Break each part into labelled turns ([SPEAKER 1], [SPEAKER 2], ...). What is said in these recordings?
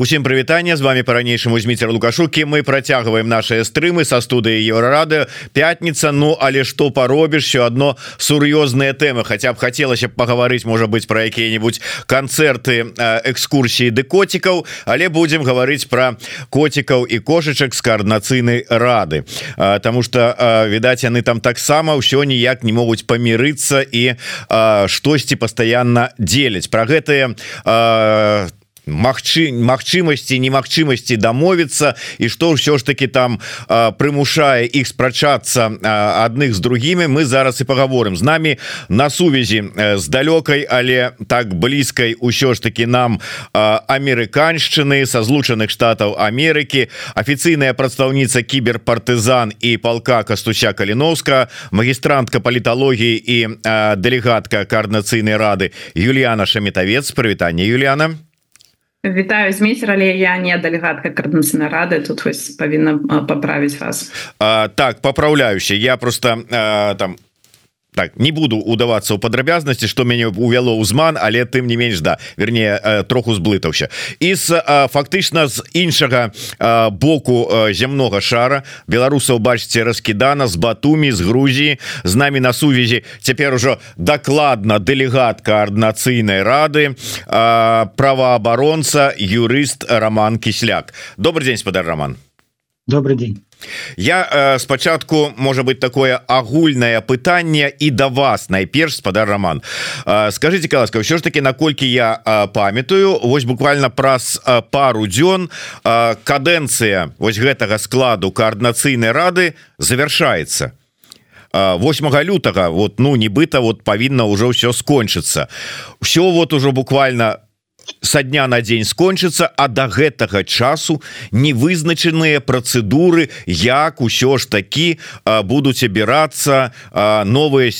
[SPEAKER 1] Усім прывітання з вами по-ранейшаму Зміцер лукашукі. Мы працягваем наши стрымы со студыі еўрарады. Пятница Ну але что паробіш все одно сур'ёзныя темы хотя б хацелася б пагаварыць можа быть про якія-нибудь канцэрты экскурсіі ды коцікаў але будем гаварыць про коцікаў і кошачак з каарднацыйнай рады. Таму что відаць яны там таксама ўсё ніяк не могуць памірыцца і штосьці постоянно дзеляць. Про гэтые там Магчы магчымасці немагчымасці дамовіцца і што ўсё ж таки там прымушае іх спрачацца адных з другімі мы зараз і паговорым з намі на сувязі з далёкай але так блізкай ўсё ж таки нам амерыканшчыны са злучаных штатаў Амерыкі афіцыйная прадстаўніца кіберпартызан і палка кастуся каліновска магістрантка паліталогіі і дэлегатка каарднацыйнай рады Юліяна шамітавец прывітанне Юліяна
[SPEAKER 2] Вітаю змейцер але я не дэлегатка кардынцыйнай рады тут вось павінна паправіць вас.
[SPEAKER 1] А, так папраўляюся я просто а, там так не буду удавацца ў падрабязнасці что мяне увяло ўзман але тым не менш да вернее троху зблытаўся. І з фактычна з іншага боку зямнога шара беларусаў бачыце раскідана з батумі з Грузіі з намі на сувязі цяпер ужо дакладна дэлегатка арднацыйнай рады праваабаронца юрыст Роман кісляк. Добрый день спадар Роман
[SPEAKER 3] добрый день
[SPEAKER 1] я э, спачатку можа быть такое агульнае пытанне і да вас найперш спадар Роман. Э, скажите каласка ўсё ж таки наколькі я э, памятаю вось буквально праз э, пару дзён э, кадэнцыя вось гэтага складу коаарднацыйнай рады завершается 8 лютага вот ну нібыта вот павінна ўжо ўсё скончыцца. Все вот ужо буквально со дня на дзень скончыцца а до гэтага часу невызначаныя працэдуры як усё ж такі будуць абірацца новыя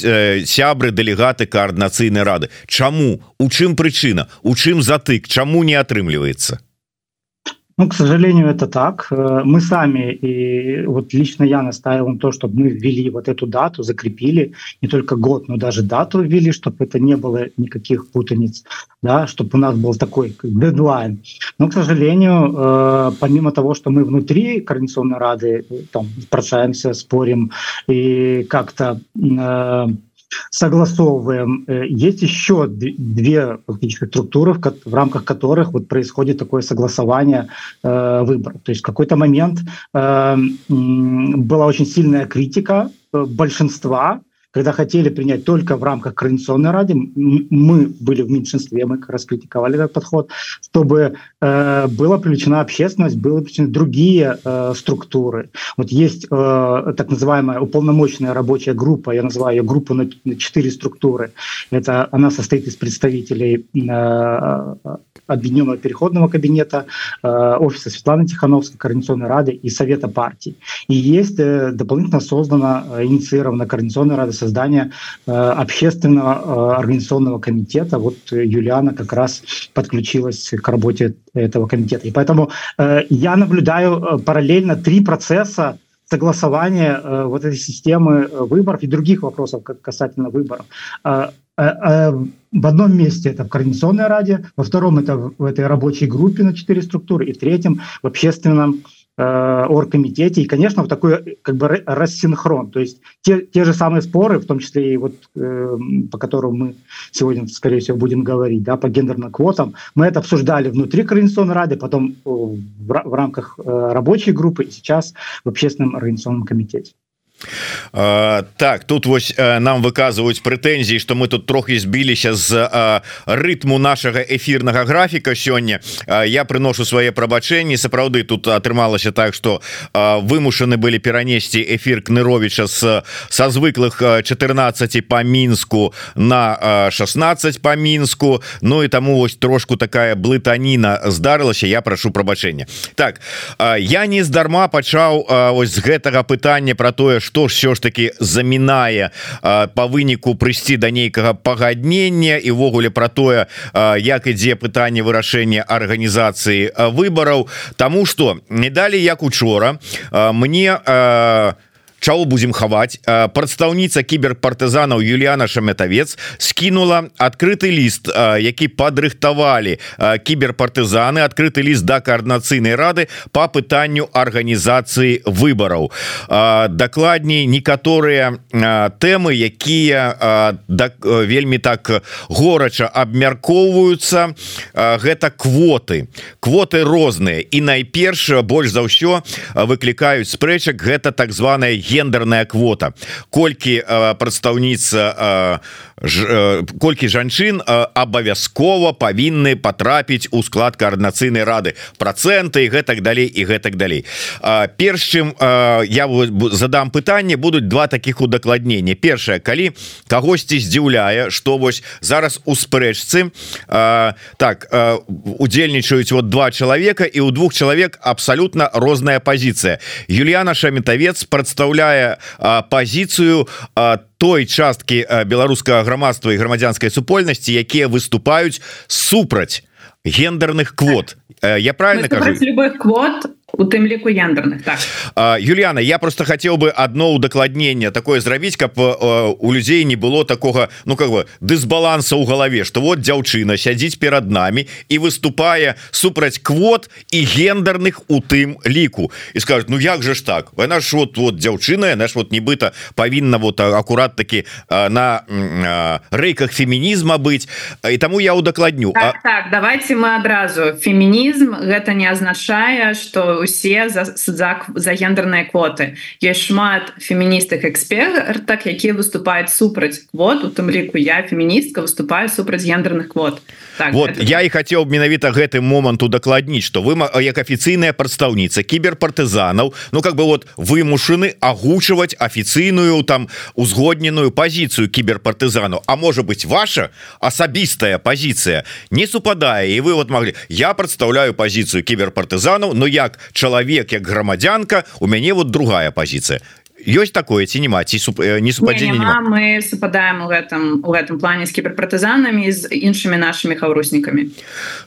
[SPEAKER 1] сябры дэлегаты каарднацыйнай рады. Чаму? У чым прычына? У чым затык? Чаму не атрымліваецца
[SPEAKER 3] Ну, к сожалению, это так. Э, мы сами, и вот лично я настаивал на то, чтобы мы ввели вот эту дату, закрепили не только год, но даже дату ввели, чтобы это не было никаких путаниц, да, чтобы у нас был такой дедлайн. Но, к сожалению, э, помимо того, что мы внутри Координационной Рады э, там спрашаемся, спорим и как-то согласовываем. Э, есть еще две фактически структуры, в рамках которых вот происходит такое согласование э, выборов. То есть в какой-то момент э, была очень сильная критика э, большинства когда хотели принять только в рамках Координационной Рады, мы были в меньшинстве, мы как раз критиковали этот подход, чтобы э, была привлечена общественность, были привлечены другие э, структуры. Вот есть э, так называемая уполномоченная рабочая группа, я называю ее группу на, четыре структуры. Это она состоит из представителей э, Объединенного переходного кабинета, э, офиса Светланы Тихановской, Координационной Рады и Совета партий. И есть э, дополнительно создана, э, инициирована Координационная Рада создания э, общественного э, организационного комитета. Вот Юлиана как раз подключилась к работе этого комитета. И поэтому э, я наблюдаю параллельно три процесса согласования вот этой системы выборов и других вопросов касательно выборов в одном месте это в Координационной Раде, во втором это в этой рабочей группе на четыре структуры, и в третьем в общественном Э, оргкомитете. И конечно в такой как бы рассинхрон. То есть те, те же самые споры в том числе и вот э, по которым мы сегодня скорее всего будем говорить да по гендерным квотам мы это обсуждали внутри координационной рады потом в, в рамках э, рабочей группы и сейчас в общественном организационном комитете
[SPEAKER 1] Uh, так тут вось uh, нам выказваюць прэтэнзіі что мы тут трохі збіліся з uh, рытму нашага эфірнага графіка сёння uh, я прыношу свае прабачэнні сапраўды тут атрымалася так что вымушаны былі перанесці эфир кныровича с са звыклых 14 по мінску на uh, 16 по мінску. Ну і таму вось трошку такая блытаніна здарылася. Я прашу прабачэння. Так uh, я нездарма пачаў ось з гэтага пытання про тое что што ж все ж таки замінае по выніку прыйсці да нейкага пагаднення і ввогуле про тое як ідзе пытанне вырашэння арганізацыі выбараў. Таму что не далі як учора мне чаго будем хаваць прадстаўніца кіберпартызанаў Юліяна шаметавец скінула адкрыты ліст які падрыхтавалі кіберпартызаны адкрыты ліст да каардынацыйнай рады по пытанню арганізацыі выбараў дакладней некаторыя тэмы якія вельмі так горача абмяркоўваюцца. Гэта квоты. Квоты розныя. І найперш больш за ўсё выклікаюць спрэчак. Гэта так званая гендерная квота. Колькі прадстаўніца колькі жанчын абавязкова павінны потрапіць у склад коаардынацыйнай рады. Проценты гэтак далей і гэтак далей. Перш чым я задам пытанне будуць два таких удакладнення. Першае калі кагосьці здзіўляе что вось зараз у спрэчцы так удзельнічаюць вот два человека і у двух чалавек абсолютно розная позиция Юліяна шаметавец прадстаўляе пазіцыю той часткі беларускага грамадства і грамадзянскай супольнасці якія выступаюць супраць гендерных квот. Я правильно кажу?
[SPEAKER 2] любых квот у тым ліку ядерных так.
[SPEAKER 1] Юліяна я просто хотел бы одно удакладнение такое зрабіць каб у людзей не было такого ну как бы дысбаланса у галаве что вот дзяўчына сядзіць перад нами і выступае супраць квот і гендерных у тым ліку. І скажут Ну як же ж так? Наш вот вот дзяўчына наш вот нібыта павінна вот акурат таки на рэйках фемінізма быть і таму я удакладню
[SPEAKER 2] так, а... так давайте мы адразу. Фемінізм гэта не азначае что усе за за, за гендерныя квоты. Есть шмат феміністых экспертак якія выступаюць супраць квот у тым ліку я феміністка выступаю супраць гендерных квот.
[SPEAKER 1] Так, вот это... я і хацеў менавіта гэты момант удакладніць что вы як афіцыйная прадстаўніца кіберпартызанаў Ну как бы вот вымушаны агучваць афіцыйную там узгодненую пазіцыю кіберпартызану. А можа быть ваша асабістая пазіцыя не супадае і вы вот могли я прадстаўляю пазіцыю кіберпартызанаў но як чалавек як грамадзянка у мяне вот другая позиция ёсць такое ці нема ці суп э, не супадзення
[SPEAKER 2] мы супадаем у гэтым у гэтым плане з кіберпратызанамі з іншымі нашими хаўруснікамі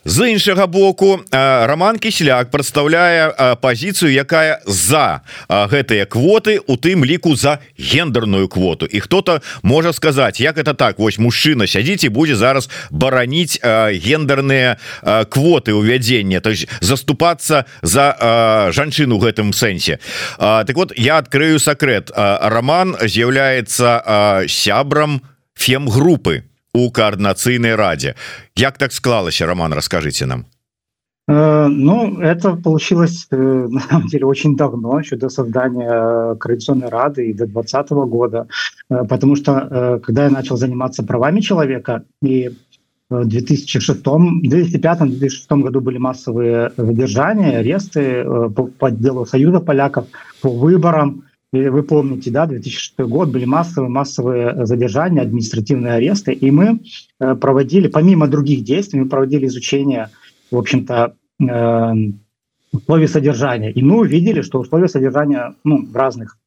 [SPEAKER 1] з іншага боку роман кісляк прадстаўляе пазіцыю якая за гэтыя квоты у тым ліку за гендерную квоту. І хто-то можа сказаць як это так? Вось мужчына сядзіць і будзе зараз бараніць гендерныя квоты увядзення то есть заступацца за жанчыну гэтым сэнсе. Так вот я открыю сакрет сакрэт роман з'яўляецца сябрам фемгруппы у коаардынацыйнай раде як так склалася роман расскажите нам.
[SPEAKER 3] Э, Ну, это получилось э, на самом деле очень давно, еще до создания Коалиционной Рады и до 2020 года, э, потому что когда я начал заниматься правами человека, и в 2005-2006 году были массовые задержания, аресты по, по делу Союза поляков, по выборам, вы помните, да, 2006 год были массовые, массовые задержания, административные аресты, и мы э, проводили, помимо других действий, мы проводили изучение, в общем-то, э, условий содержания. И мы увидели, что условия содержания ну, в разных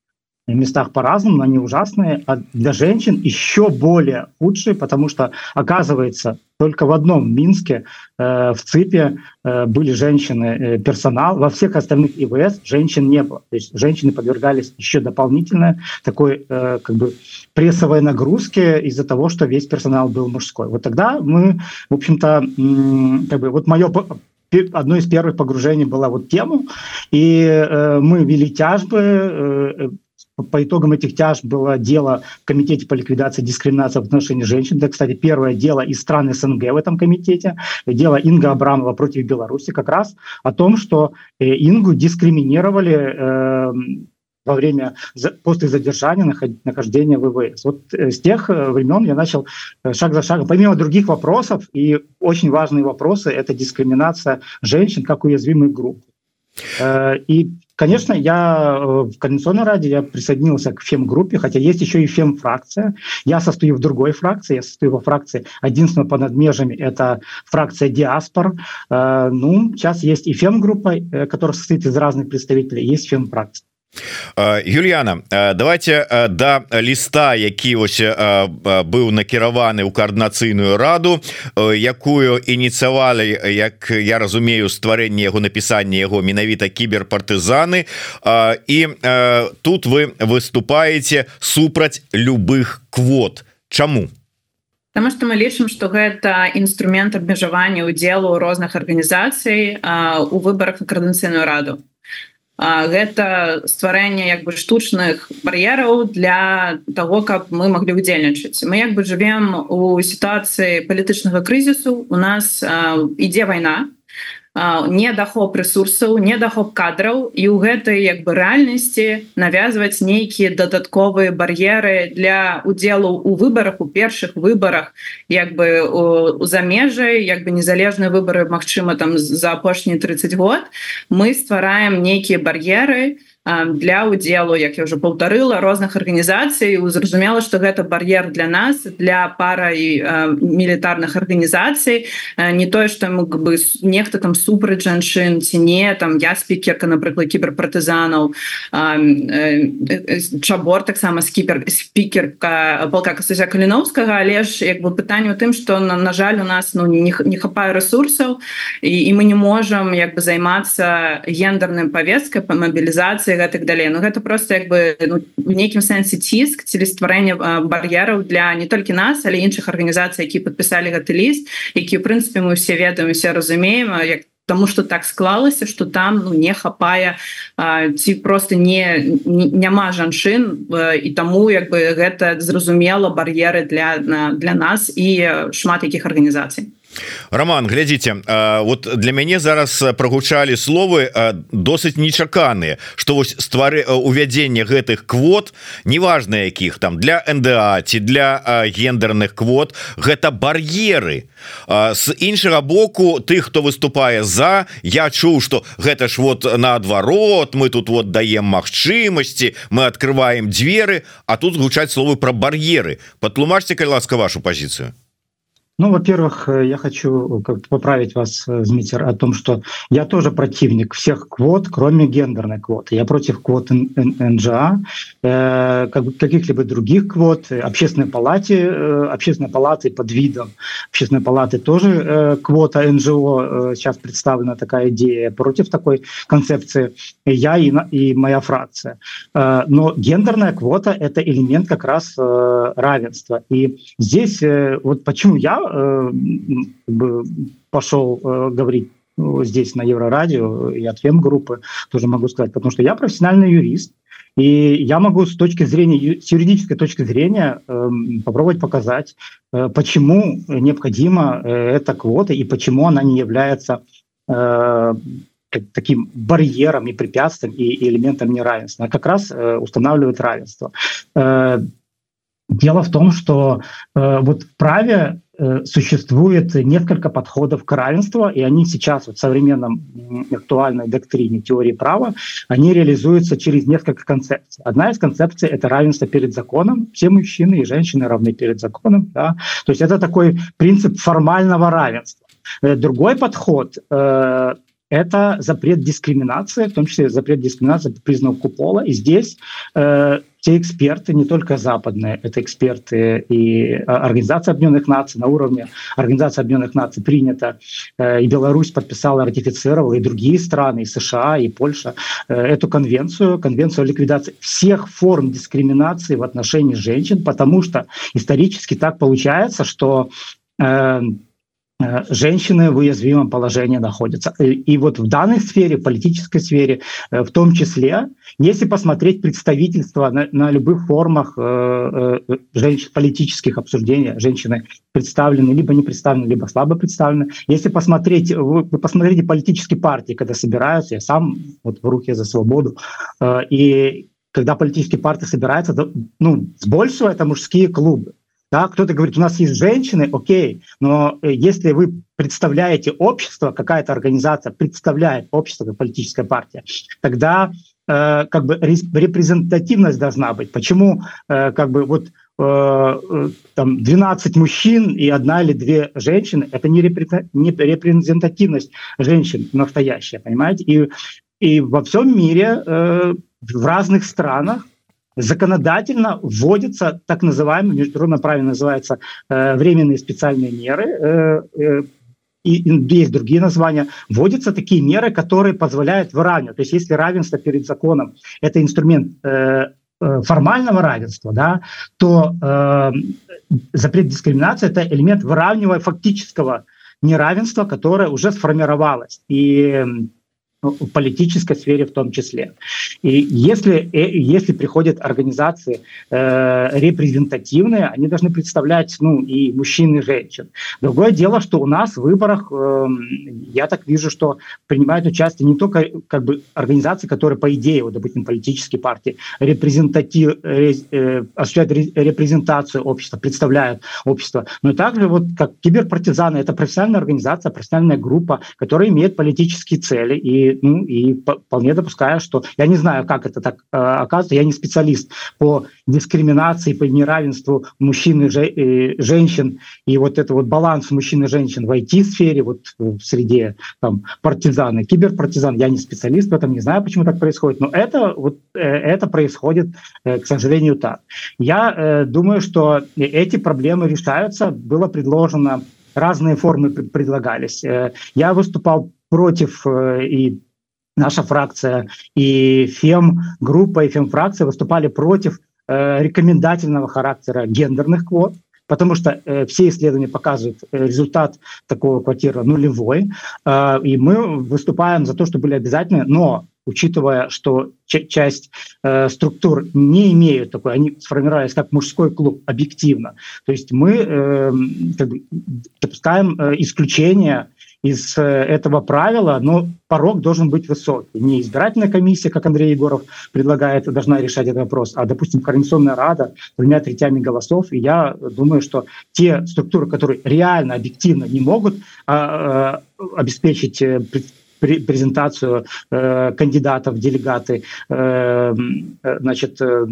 [SPEAKER 3] местах по-разному, они ужасные, а для женщин еще более худшие, потому что, оказывается, только в одном Минске, э, в ЦИПе, э, были женщины, э, персонал, во всех остальных ИВС женщин не было. То есть женщины подвергались еще дополнительно такой э, как бы прессовой нагрузке из-за того, что весь персонал был мужской. Вот тогда мы, в общем-то, как бы, вот мое одно из первых погружений было вот тему, и э, мы вели тяжбы, э, по итогам этих тяж было дело в Комитете по ликвидации дискриминации в отношении женщин. Это, кстати, первое дело из стран СНГ в этом комитете. Дело Инга Абрамова против Беларуси как раз о том, что э, Ингу дискриминировали э, во время после задержания нахождения в ВВС. Вот э, с тех э, времен я начал шаг за шагом, помимо других вопросов, и очень важные вопросы, это дискриминация женщин как уязвимых групп. И Конечно, я э, в Координационной Раде я присоединился к фем-группе, хотя есть еще и фем-фракция. Я состою в другой фракции, я состою во фракции единственного под межами, это фракция диаспор. Э, ну, сейчас есть и фем-группа, э, которая состоит из разных представителей, есть фем-фракция.
[SPEAKER 1] Юліяна давайте да ліста які ось быў накіраваны ў каардынацыйную раду якую ініцыявалі як я разумею стварэнне яго напісання яго менавіта кіберпартызаны і тут вы выступаеце супраць любых квот. Чаму?
[SPEAKER 2] Потому что мы лічым что гэта інструмент абмежавання удзелу розных арганізацый у выборах на каардынцыйную раду гэта стварэнне як бы штучных бар'ераў для того каб мы могли удзельнічаць мы як бы живвем у сітуацыі палітычнага крызісу. У нас ідзе вайна недахоп ресурсаў недахоп кадраў. І ў гэтай як бы рэальнасці навязваць нейкія дадатковыя бар'еры для удзелу у выбарах у першых выбарах як бы у замежжай як бы незалежныя выборы Мачыма там за апошнія 30 год. Мы ствараем нейкія бар'еры і для удзелу як я уже полтарыла розных арганізацый зразумела что гэта бар'ер для нас для пара і мілітарных арганізацый не тое что мог бы нехта там супраць жанчын ці не там я спікерка напрыклад кіберпартызанаў чабор таксама скіпер спікерка полка касця каліновскага але ж як бы пытанне у тым что на, на жаль у нас ну не, не хапае ресурсаў і, і мы не можем як бы займацца гендерным павескай по мобілізацыі гэтак далей Ну гэта просто як бы ну, в нейкім сэнсе ціск ці стварэння бар'ераў для не толькі нас але іншых арганізацый які подпісалі гэты ліст які в прынцыпе мы все ведаем все разумеем. Як Таму что так склалася что там ну не хапае ці просто не, не няма жанчын і таму як бы гэта зразумела бар'еры для для нас і шмат якіх арганізацый
[SPEAKER 1] Роман глядзіце вот для мяне зараз прогучалі словы досыць нечаканыя что вось ствары увядзення гэтых квот неважна якіх там для НДА ці для гендерных квот гэта бар'еры. З іншага боку тых хто выступае за я чуў что гэта ж вот наадварот мы тут вот даем магчымасці мы открываем дзверы а тут гучаць словы про бар'еры. Патлумачьте калі ласка вашу позицию
[SPEAKER 3] Ну, во-первых, э, я хочу э, поправить вас, э, Змитер, о том, что я тоже противник всех квот, кроме гендерной квоты. Я против квот НЖА, каких-либо других квот. Общественной палате, общественной палаты под видом общественной палаты тоже квота НЖО. Сейчас представлена такая идея против такой концепции. Я и, и моя фракция. Но гендерная квота – это элемент как раз равенства. И здесь вот почему я Э, пошел э, говорить ну, здесь на Еврорадио и от Фем-группы, тоже могу сказать, потому что я профессиональный юрист, и я могу с точки зрения, с юридической точки зрения э, попробовать показать, э, почему необходима э, эта квота и почему она не является э, таким барьером и препятствием и элементом неравенства. Она как раз э, устанавливает равенство. Э, дело в том, что э, вот в праве существует несколько подходов к равенству, и они сейчас вот в современном актуальной доктрине теории права, они реализуются через несколько концепций. Одна из концепций – это равенство перед законом. Все мужчины и женщины равны перед законом. Да? То есть это такой принцип формального равенства. Э, другой подход э, это запрет дискриминации, в том числе запрет дискриминации по признаку пола. И здесь э, те эксперты, не только западные, это эксперты и а, Организация Объединенных Наций на уровне Организации Объединенных Наций принято, э, и Беларусь подписала, ратифицировала, и другие страны, и США, и Польша, э, эту конвенцию, конвенцию о ликвидации всех форм дискриминации в отношении женщин, потому что исторически так получается, что э, Э, женщины в уязвимом положении находятся. И вот в данной сфере, политической сфере, э, в том числе, если посмотреть представительство на, на любых формах э, э, женщин, политических обсуждений, женщины представлены, либо не представлены, либо слабо представлены. Если посмотреть, вы, вы посмотрите политические партии, когда собираются, я сам вот в руке за свободу, э, и когда политические партии собираются, то, ну, с большего это мужские клубы. Да, кто-то говорит, у нас есть женщины, окей, но э, если вы представляете общество, какая-то организация представляет общество, как политическая партия, тогда э, как бы репрезентативность должна быть. Почему э, как бы вот э, э там 12 мужчин и одна или две женщины, это не, репре, не репрезентативность женщин настоящая, понимаете? И, и во всем мире э, в разных странах законодательно вводится так называемый международно правильно называется э, временные специальные меры э, э, и есть другие названия. Вводятся такие меры которые позволяют выравнивать. То есть если равенство перед законом это инструмент э, э, формального равенства да то э, запрет дискриминации это элемент выравнивая фактического неравенства которое уже сформировалось. И в политической сфере в том числе. И если, э, если приходят организации э, репрезентативные, они должны представлять ну, и мужчин, и женщин. Другое дело, что у нас в выборах, э, я так вижу, что принимают участие не только как бы, организации, которые, по идее, вот, допустим, политические партии, репрезентатив, э, осуществляют репрезентацию общества, представляют общество, но также вот как киберпартизаны, это профессиональная организация, профессиональная группа, которая имеет политические цели и ну, и вполне допускаю, что я не знаю, как это так э, оказывается, я не специалист по дискриминации, по неравенству мужчин и э, женщин, и вот это вот баланс мужчин и женщин в IT-сфере, вот в среде там, партизаны, киберпартизан, я не специалист в этом, не знаю, почему так происходит, но это, вот, э, это происходит, к сожалению, так. Я думаю, что эти проблемы решаются, было предложено разные формы предлагались. Я выступал против и наша фракция и фем группа и фем фракция выступали против э, рекомендательного характера гендерных квот потому что э, все исследования показывают э, результат такого квартира нулевой. Э, и мы выступаем за то что были обязательны но учитывая что часть э, структур не имеют такой они сформировались как мужской клуб объективно. То есть мы э, как бы, допускаем э, исключение из э, этого правила, но порог должен быть высокий. Не избирательная комиссия, как Андрей Егоров предлагает, должна решать этот вопрос, а, допустим, Координационная рада двумя третями голосов. И я думаю, что те структуры, которые реально, объективно не могут а, а, обеспечить э, презентацию э, кандидатов, делегаты, э, значит, э,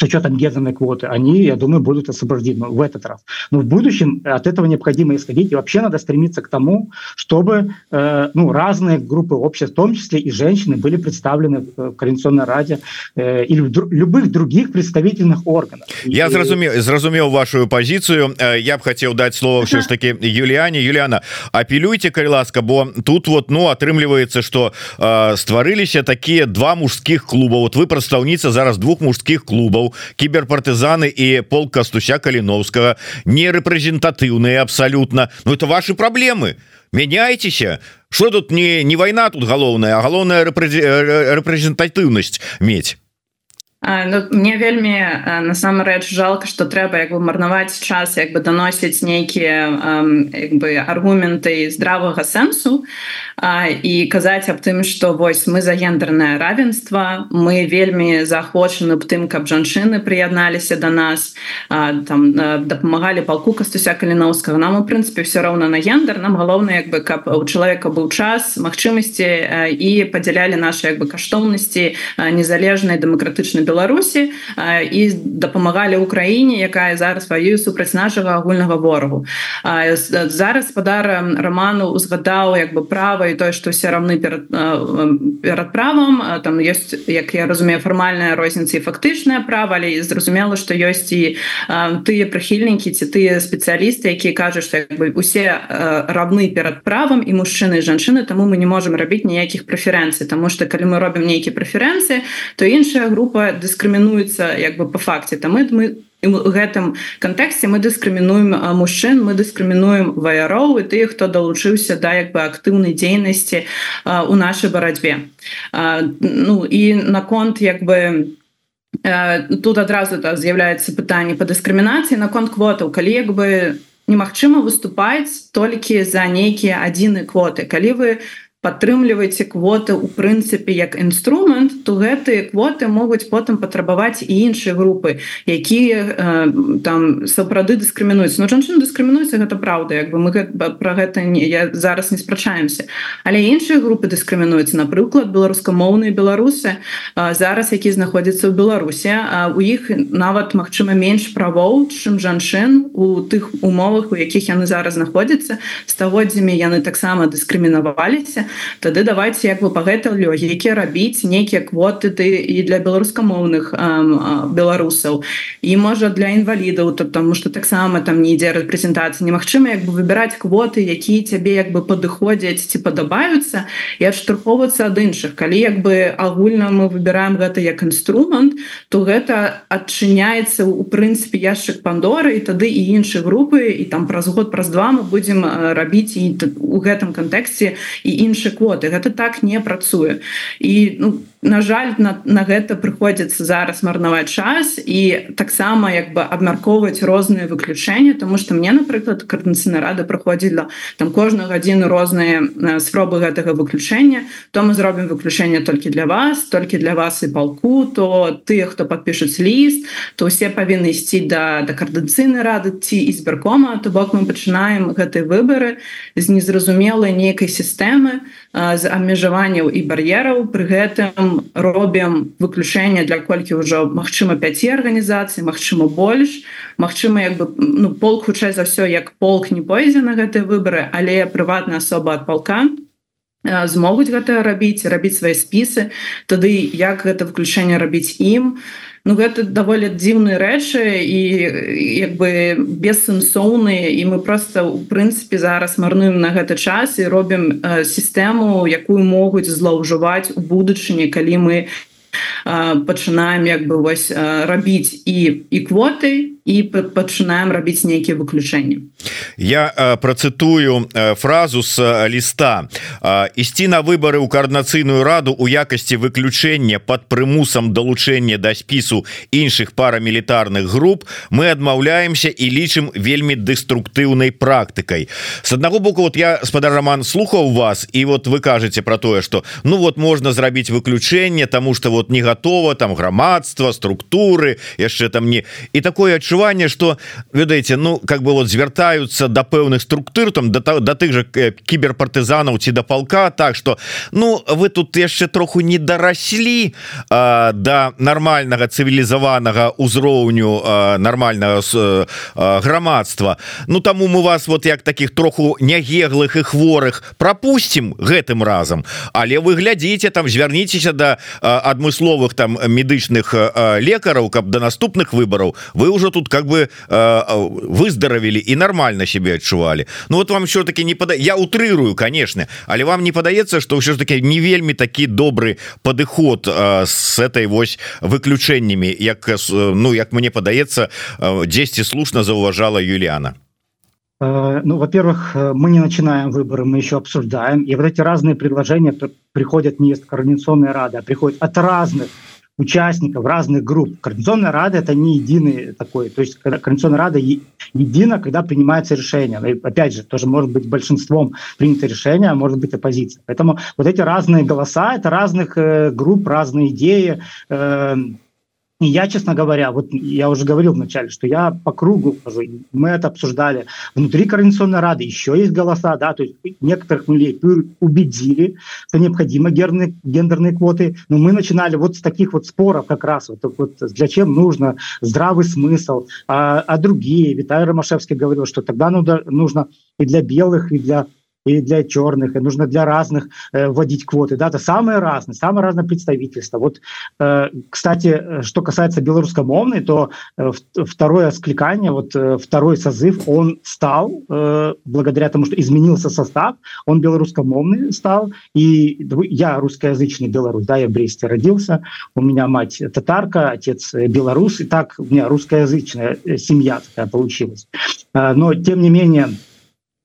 [SPEAKER 3] с учетом гендерной квоты, они, я думаю, будут освобождены в этот раз. Но в будущем от этого необходимо исходить, и вообще надо стремиться к тому, чтобы э, ну, разные группы общества, в том числе и женщины, были представлены в Координационной Раде э, или в дру любых других представительных органах.
[SPEAKER 1] Я зразумеў, зразумеў вашу позицию. Э, я б хотел дать слово все ж таки Юлиане. Юлиана, апелюйте, калі ласка, бо тут вот, ну, отрымліваецца, что э, стварыліся такие два мужских клуба. Вот вы прадстаўніца зараз двух мужских клубов Павлов кіберпартызаны і пол кастуся каліновскага не рэпрэзентатыўныя абсалютна Ну это ваши праблемы мяняйтеся что тут не не вайна тут галоўная галоўная рэпрэзентатыўнасць мець
[SPEAKER 2] Ну, мне вельмі насамрэч жалко что трэба як бы марнаваць час як бы даносіць нейкія бы аргументы здравага сэнсу і казаць аб тым что вось мы за гендерное равенство мы вельмі заахвочаны б тым каб жанчыны прыядналіся до нас там дапамагалі палку кастуся каліновскага нам у прынцыпе все роўна на гендер нам галоўна як бы каб у чалавека быў час магчымасці і падзялялі наши як бы каштоўнасці незалежнай дэмакратычнай беларусі Беларусі і дапамагалі Украіне якая зараз ваюе супраць нашага агульнага ворогу зараз спадара роману узгадаў як бы права і тое што все равны перад перад правам. Там ёсць як я разумею фармальная розніца і фактычная права але зразумела што ёсць і тыя прыхільнікі ці тыя спецыялісты якія кажуць што бы усе равны перад правам і мужчыны жанчыны таму мы не можемм рабіць ніякіх прэферэнцый. Таму што калі мы робім нейкія прэферэнцыі то іншая група дыскрымінуецца як бы по факце там мы гэтым кантэксце мы дыскрымінуем мужчын мы дыскрымінуем ваяроў і тых хто далучыўся да як бы актыўнай дзейнасці у нашай барацьбе. Ну і наконт як бы тут адразу так з'яўляецца пытанне по дыскрымінацыі наконт квотаў. Калі як бы немагчыма выступаць толькі за нейкія адзіны квоты. Калі вы у падтрымліваеце квоты у прынцыпе як інструмент то гэтыя квоты могуць потым патрабаваць і іншыя групы якія э, там сапраўды дыскрымінуюць но жанчын дыскрымінуецца гэта праўда як бы мы про гэта не я зараз не спрачаемся. Але іншыя групы дыскрымінуюцца напрыклад беларускамоўныя беларусы э, зараз які знаходзяцца ў беларусе а у іх нават магчыма менш правоў чым жанчын у тых умовах у якіх яны зараз знаходзяцца. Стагоддзямі яны таксама дыскрымінаваліся тады давайте як бы по гэтай лёгікі рабіць нейкія квоты ты і для беларускамоўных беларусаў. І можа для інвалідаў то потому что таксама там не ідзе рэпрэзентацыі немагчыма як бы выбіраць квоты якія цябе як бы падыходзяць ці падабаюцца і адштурхоўвацца ад іншых. Калі як бы агульна мы выбираем гэта як інструмент то гэта адчыняецца у прынцыпе яшчык пандоры і тады і іншыя групы і там праз год праз два мы будзем рабіць і у гэтым кантэксце і іншы квоты гэта так не працуе. І ну на жаль на, на гэта прыходзіцца зараз марнаваць час і таксама як бы абмяркоўваць розныя выключэнні тому что мне напрыклад кардынцыйна рада праходзіла там кожную гадзіну розныя спробы гэтага выключэння. То мы зробім выключэнне толькі для вас толькі для вас і палку то тыя хто подпішуць ліст то усе павінны ісці да да кардынцыйнай рады ці избіркома то бок мы пачынаем гэтыя выборы з незразумелай нейкай сістэмы з абмежаванняў і бар'ераў. Пры гэтым робім выключэнне для колькі ўжо магчыма 5 арганізацый Мачыма больш. Мачыма як бы ну, полк хутчэй за ўсё як полк не пойдзе на гэтыя выборы але прыватная асоба ад палка змогуць гэта рабіць рабіць свае спісы тады як гэта выключэнне рабіць ім. Ну гэта даволі дзіўныя рэчы і як бы бессэнсоўныя і мы просто у прынцыпе зараз марнуем на гэты час і робім э, сістэму якую могуць злоўжываць у будучыні калі мы не пачынаем як бы вось рабіць і і квоты і пачынаем рабіць нейкія выключэнні.
[SPEAKER 1] Я працытую фразу з ліста. Ісці на выбары ў каардынацыйную раду у якасці выключэння под прымусам далучэння да спісу іншых парамілітарных груп мы адмаўляемся і лічым вельмі дэструктыўнай практыкай с аднаго боку вот я спадар роман слухаў вас і вот вы кажаце про тое что ну вот можна зрабіць выключэнне тому что вот не готова там грамадства структуры яшчэ там не. І такое адчуванне что ведаеце ну как бы вот звяртаются до пэўных структур там да, да тых же э, кіберпартызанаў ці да палка так что ну вы тут яшчэ троху не дараслі до да нормального цывілізаванага узроўню нормального грамадства Ну таму мы вас вот як таких троху нягеглых і хворых пропустим гэтым разам але вы глядзіце там звярніцеся да, адмысловых там медычных лекараў каб до наступных выбораў вы уже тут как бы выздаравілі і нормально себе адчувалі Ну вот вам все-таки не пада я утрырую конечно але вам не падаецца что ўсё ж таки не вельмі такі добры падыход с этой вось выключэннямі як ну як мне падаецца 10 слушно заўважала Юлиана
[SPEAKER 3] Ну, во-первых, мы не начинаем выборы, мы еще обсуждаем. И вот эти разные предложения приходят не из Координационной Рады, а приходят от разных участников, разных групп. Координационная Рада – это не единый такой. То есть Координационная Рада едина, когда принимается решение. И, опять же, тоже может быть большинством принято решение, а может быть оппозиция. Поэтому вот эти разные голоса – это разных э, групп, разные идеи, э, я, честно говоря, вот я уже говорил вначале, что я по кругу хожу, мы это обсуждали. Внутри Координационной Рады еще есть голоса, да, то есть некоторых людей убедили, что необходимы гендерные, гендерные квоты, но мы начинали вот с таких вот споров как раз, вот, вот для чем нужно здравый смысл, а, а другие, Виталий Ромашевский говорил, что тогда нужно и для белых, и для и для черных, и нужно для разных э, вводить квоты. Да, это самые разные, самое разное представительство. Вот, э, кстати, что касается белорусскомовной, то э, второе скликание, вот э, второй созыв, он стал, э, благодаря тому, что изменился состав, он белорусскомовный стал, и я русскоязычный белорус, да, я в Бресте родился, у меня мать татарка, отец белорус, и так у меня русскоязычная э, семья такая получилась. Э, но, тем не менее,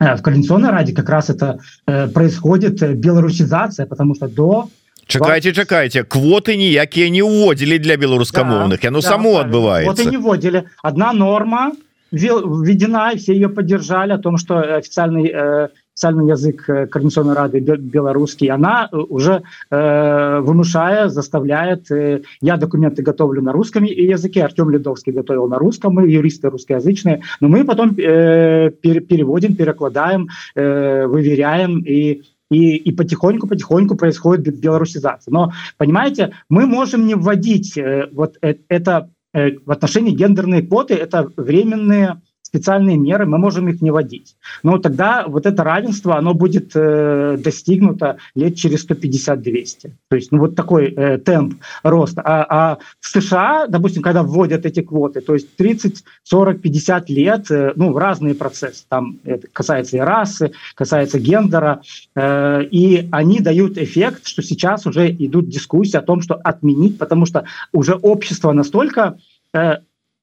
[SPEAKER 3] в Координационной Раде как раз это э, происходит э, белорусизация, потому что до
[SPEAKER 1] чакайте чакайте квоты ніякія не уводзілі для беларускамоўных да, яно да, само отбывается.
[SPEAKER 3] Вот не вводили. Одна норма введена все ее поддержали о том что официальный э, официальный язык э, Координационной Рады белорусский, она э, уже э, вымышая, заставляет, э, я документы готовлю на русском языке, Артем Ледовский готовил на русском, мы юристы русскоязычные, но мы потом э, переводим, перекладаем, э, выверяем и и, и потихоньку потихоньку происходит белорусизация но понимаете мы можем не вводить э, вот э, это э, в отношении гендерной квоты это временные специальные меры мы можем их не вводить. Но тогда вот это равенство оно будет э, достигнуто лет через 150 200 то есть ну, вот такой э, темп роста. А, а в США допустим когда вводят эти квоты то есть 30 40 50 лет э, ну разные процессы. Там это касается и расы касается гендера. Э, и они дают эффект что сейчас уже идут дискуссии о том что отменить потому что уже общество настолько э,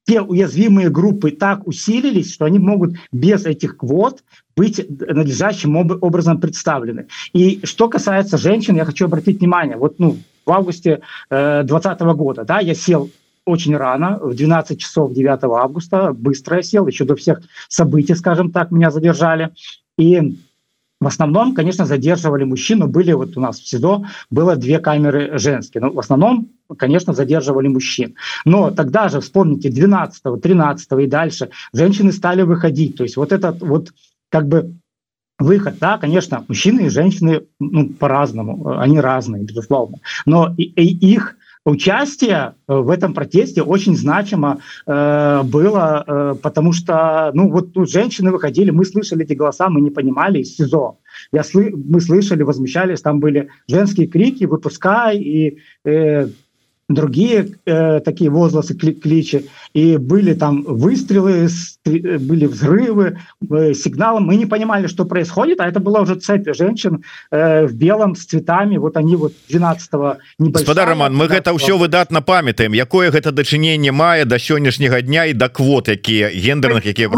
[SPEAKER 3] те уязвимые группы так усилились, что они могут без этих квот быть надлежащим образом представлены. И что касается женщин, я хочу обратить внимание, вот ну, в августе 2020 э, года да, я сел очень рано, в 12 часов 9 августа, быстро я сел, еще до всех событий, скажем так, меня задержали. И в основном, конечно, задерживали мужчину. Были вот у нас в СИЗО было две камеры женские. Но в основном, конечно, задерживали мужчин. Но тогда же, вспомните, 12, 13 и дальше женщины стали выходить. То есть вот этот вот как бы выход, да, конечно, мужчины и женщины ну, по-разному, они разные, безусловно. Но и, и их участие э, в этом протесте очень значимо э, было, э, потому что, ну, вот тут женщины выходили, мы слышали эти голоса, мы не понимали из СИЗО. Я сл мы слышали, возмущались, там были женские крики, выпускай, и э, другие э, такие возгласы кли кличи и были там выстрелы были взрывы э, сигналом мы не понимали что происходит а это была уже цепь женщин э, в белом с цветами. Вот они вот 12
[SPEAKER 1] господа роман мы это все выдатно памятаем. Якое гэта дачынение мая до сённяшняга дня и до квот якія гендерных якія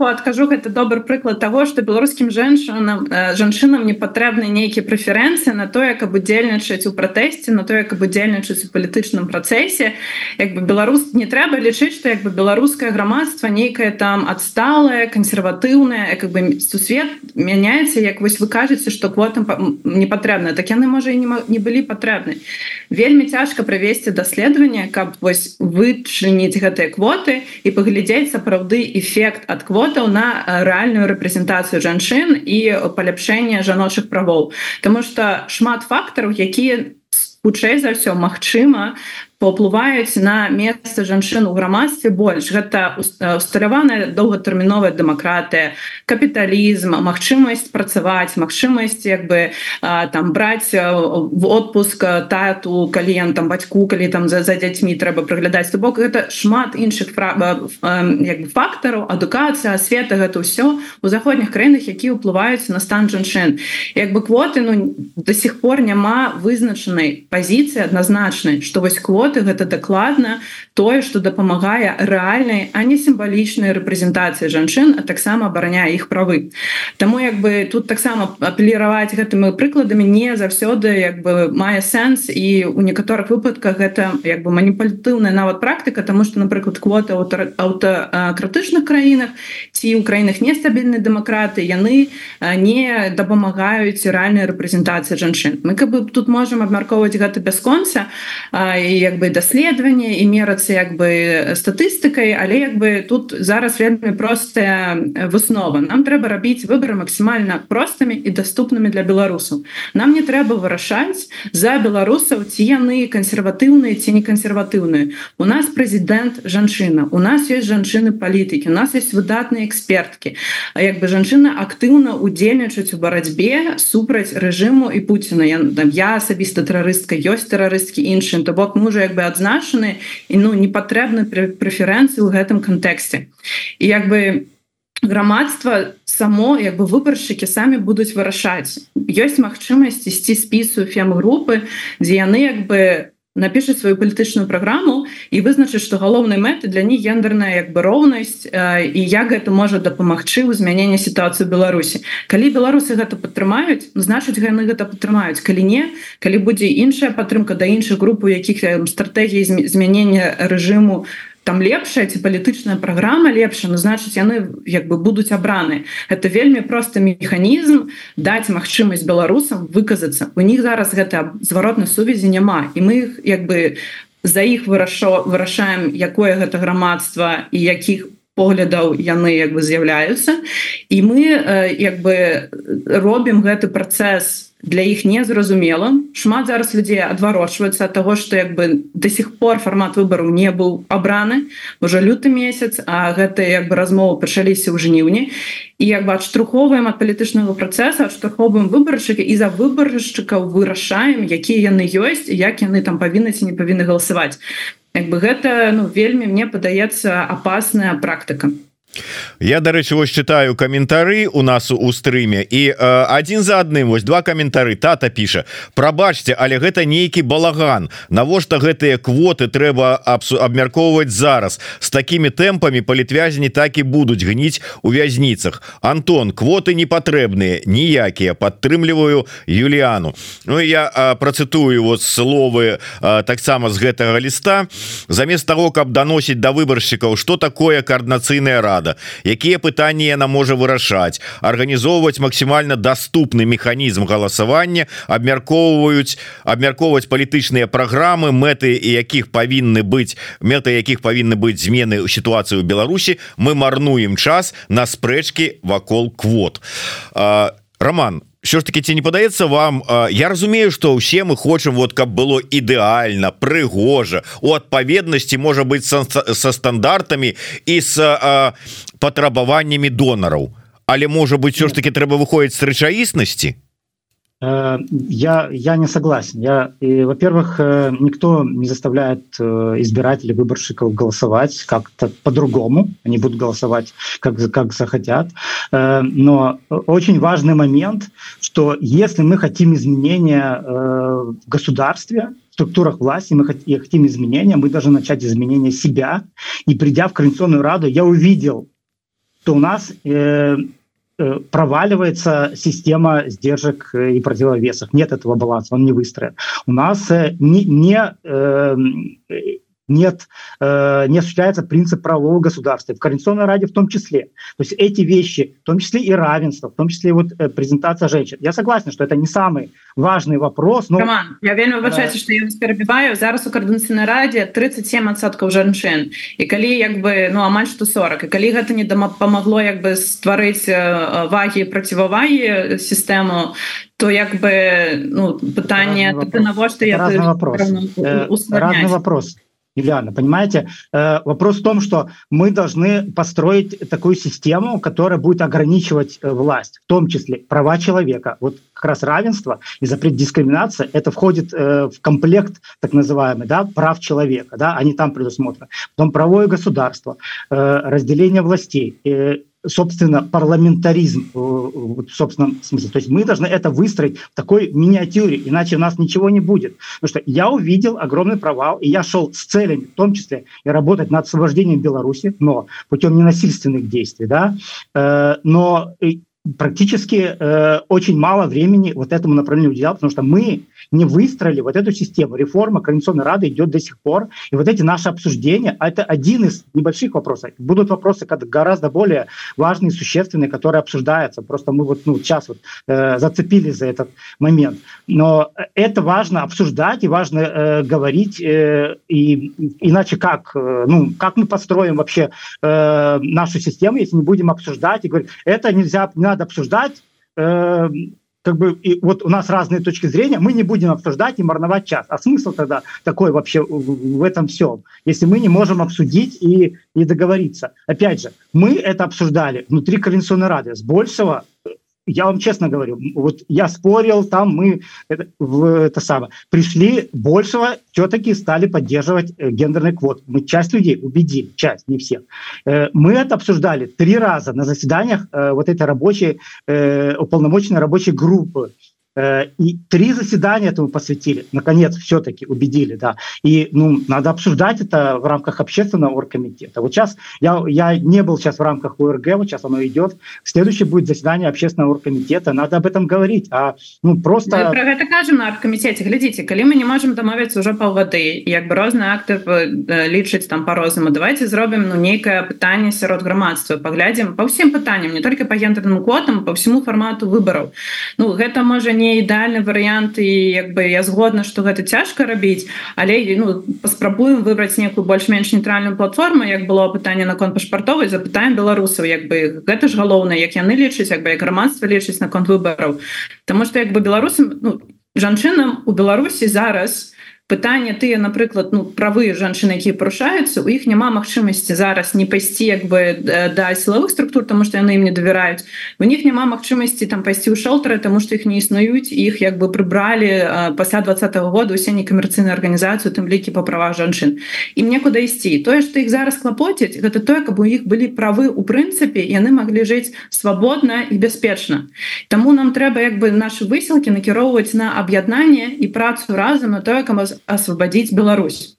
[SPEAKER 2] откажу это добрый прыклад того что беларускім женщинам э, жанчынам не патрэбны нейкія прэферэнцыі на тое каб удзельнічаць у пратэсце на тое каб удзельнічаць у палітычным працэсе. Як бы беларус не трэба лічыць что як бы беларускае грамадства нейкае там адсталае кансерватыўнае как бы сусвет мяняецца як вось вы кажаце что квотам не патрэбна. Так яны можа і не, не былі патрэбны. Вельмі цяжка правесці даследаванне каб вось вычыніць гэтыя квоты і паглядзець сапраўды эфект ад квотаў на рэальную рэпрэзентацыю жанчын і паляпшэнне жаночых правоў. Таму что шмат фактараў якія хутчэй за ўсё магчыма паўплываюць на месца жанчын у грамадстве больш. Гэта усталяваная доўгатэрміновая дэмакратыя капіталізм магчымасць працаваць магчымасць як бы там браць в отпуск тату калі ён там бацьку калі там за, за дзяцьмі трэба прыглядаць. То бок гэта шмат іншых фактараў адукацыя асвета гэта ўсё у заходніх краінах які ўплываюць на стан жанчын. Як бы квоты ну до сих пор няма вызначанай пазіцыі адназначнай што вось квоты работы гэта дакладна тое что дапамагае рэальнай а не сімвалічнай рэпрэзентацыі жанчын а таксама абараняе іх правы. Таму як бы тут таксама апелліраваць гэтымі прыкладамі не заўсёды як бы мае сэнс і у некаторых выпадках гэта як бы маніпулятыўная нават практыка тому что напрыклад квоты аўтакратычных краінах ці ў краінах нестабільнай дэмакраты яны не дапамагаюць рэальнай рэпрэзентацыі жанчын. Мы как бы тут можемм абмяркоўваць гэта бясконца і як бы даследаванне і мерацца як бы статыстыкай але як бы тут зараз вельмі простая выснова. Нам трэба рабіць выборы максімальна простымі і доступнымі для беларусаў. Нам не трэба вырашаць за беларусаў ці яны кансерватыўныя ці не кансерватыўныя. У нас прэзідэнт жанчына у нас есть жанчыны палітыкі у нас есть выдатныя эксперткі А як бы жанчына актыўна удзельнічаць у барацьбе супраць рэжыму і Пуціна. Я, я асабіста тэрарыстка ёсць тэрарысткі іншым то бок мы уже як бы адзначаны і ну не патрэбны прэферэнцыі ў гэтым кантэксце. І як бы грамадства само як бы выбаршчыкі самі будуць вырашаць. Ёсць магчымасць ісці спісу фем-групы дзе яны як бы не напішаць сваю палітычную праграму і вызначыць што галоўнай мэты для них гендерная як бы роўнасць і як гэта можа дапамагчы ў змянення сітуацыю Беларусі. Калі беларусы гэта падтрымаюць ну, значыць яны гэта падтрымаюць. Калі не калі будзе іншая падтрымка да іншых груп у якіх стратэгіі змянення рэжыму там лепшая ці палітычная праграма лепша ну значыць яны як бы будуць абраны это вельмі просты механізм даць магчымасць беларусам выказацца у них зараз гэта зваротнай сувязі няма. І мы як бы за іх вырашо вырашаем якое гэта грамадства і якіх поглядаў яны як бы з'яўляюцца. І мы як бы робім гэты працэс для іх незразумела шмат зараз людзей адварочваецца ад таго што як бы до сих пор фармат выбару не быў абраны. Уже люты месяц а гэта як бы размовы пачаліся ў жніўні. І як бы адштурхоўваем ад палітычнага працэса адштурхоўваем выбаршчыка і за выбаршчыкаў вырашаем якія яны ёсць як яны там павінны ці не павінны галасаваць як бы гэта ну вельмі мне падаецца апасная практыка
[SPEAKER 1] я дарэчы вось читаю каментары у нас у стрыме і э, один за адным вось два каментары тата піша Прабачце але гэта нейкі балаган. Навошта гэтыя квоты трэба абмяркоўваць зараз? С такими тэмпамі палітвязні так і будуць гніць у вязніцах. Антон квоты не патрэбныя ніякія. Падтрымліваю Юліану Ну я э, працытую вот словы э, таксама з гэтага ліста. Замест того каб даносіць да выбаршчыкаў что такое коорднацыйная рада рада якія пытанні яна можа вырашаць? Арганізоўваць максімальна доступны механізм галасавання абмяркоўваюць абмяркоўваць палітычныя праграмы мэты якіх павінны быць мэта якіх павінны быць змены ў сітуацыю Беларусі. Мы марнуем час на спрэчкі вакол квот. Роман що ж таки ці не падаецца вам Я разумею что ўсе мы хочам вот каб было ідэальна прыгожа у адпаведнасці можа быть са, са стандартамі і с патрабаваннямі донараў але можа быть все ж таки трэба выходзіць з рэчаіснасці
[SPEAKER 3] Э, я, я не согласен. Я, во-первых, э, никто не заставляет э, избирателей, выборщиков голосовать как-то по-другому. Они будут голосовать, как, как захотят. Но очень важный момент, что если мы хотим изменения в государстве, структурах власти, мы хотим изменения, мы должны начать изменения себя. И придя в Координационную Раду, я увидел, что у нас Э, проваливается система сдержек э, и противовесов. Нет этого баланса, он не выстроен. У нас э, не, не нет, э, не осуществляется принцип правового государства. В Координационной Раде в том числе. То есть эти вещи, в том числе и равенство, в том числе и вот э, презентация женщин. Я согласен, что это не самый важный вопрос. Но...
[SPEAKER 2] Роман, я вельмі выбачаюся, э... што я вас перабіваю. Зараз у Координационной Раде 37% женщин. И калі як бы, ну, амаль што 40. И калі гэта не помогло як бы стварыць вагі процівавагі систему, то як бы ну, пытанне навошта я
[SPEAKER 3] разный вопрос. Э, разный вопрос. Юлиана, понимаете? Э, вопрос в том, что мы должны построить такую систему, которая будет ограничивать э, власть, в том числе права человека. Вот как раз равенство и запрет дискриминации, это входит э, в комплект так называемый, да, прав человека, да, они там предусмотрены. Потом правое государство, разделение властей, собственно, парламентаризм э, в собственном смысле. То есть мы должны это выстроить в такой миниатюре, иначе у нас ничего не будет. Потому что я увидел огромный провал, и я шел с целями, в том числе и работать над освобождением Беларуси, но путем ненасильственных действий, да, э, но практически э, очень мало времени вот этому направлению уделял, потому что мы не выстроили вот эту систему. Реформа Координационной Рады идет до сих пор. И вот эти наши обсуждения, это один из небольших вопросов. Будут вопросы гораздо более важные, существенные, которые обсуждаются. Просто мы вот ну, сейчас вот, э, зацепились за этот момент. Но это важно обсуждать и важно э, говорить. Э, и иначе как? Э, ну, как мы построим вообще э, нашу систему, если не будем обсуждать и говорить, это нельзя, не надо обсуждать, э, как бы и вот у нас разные точки зрения, мы не будем обсуждать и марновать час. А смысл тогда такой вообще в этом всем, если мы не можем обсудить и, и договориться? Опять же, мы это обсуждали внутри Координационной Рады. С большего я вам честно говорю, вот я спорил, там мы это, в, это самое, пришли большего, все-таки стали поддерживать э, гендерный квот. Мы часть людей убедили, часть, не всех. Э, мы это обсуждали три раза на заседаниях э, вот этой рабочей, э, уполномоченной рабочей группы. Э, и три заседания этому посвятили. Наконец, все-таки убедили, да. И ну, надо обсуждать это в рамках общественного оргкомитета. Вот сейчас я, я не был сейчас в рамках ОРГ, вот сейчас оно идет. Следующее будет заседание общественного оргкомитета. Надо об этом говорить. А ну просто...
[SPEAKER 2] Мы про это кажем на оргкомитете. Глядите, коли мы не можем домовиться уже полгоды, як бы разные акты э, лічыць там по-рознаму, давайте зробим ну, некое пытание сярод грамадства. Поглядим по всем пытаниям, не только по гендерным квотам, по всему формату выборов. Ну, гэта можа не не ідеальны варыянт і як бы я згодна что гэта цяжка рабіць але ну паспрабуем выбраць некую больш-менш нейтральную платформу як было пытанне наконт пашпартовай запытаем беларусаў як бы гэта ж галоўна як яны лічаць як бы як грамадства лічыць наконт выбараў. Таму что як бы беларусам ну, жанчынам у Беларусі зараз у пытанне тыя напрыклад ну правы жанчыны якія парушаюцца у іх няма магчымасці зараз не пайсці як бы да сілавых структур тому что яны ім не давяраюць. У них няма магчымасці там пайсці ў шэлтары тому что іх не існуюць іх як бы прыбралі пасля двадцатого года усе некамерцыйную арганізацыю тым лікі па правах жанчын. І мне куды ісці. Тое что іх зараз клапоціць гэта тое каб у іх былі правы у прынцыпе яны маглі жыць свабодна і бяспечна. Таму нам трэба як бы наши высілкі накіроўваць на аб'яднанне і працу разам на тое асвабадзіць Беларусь.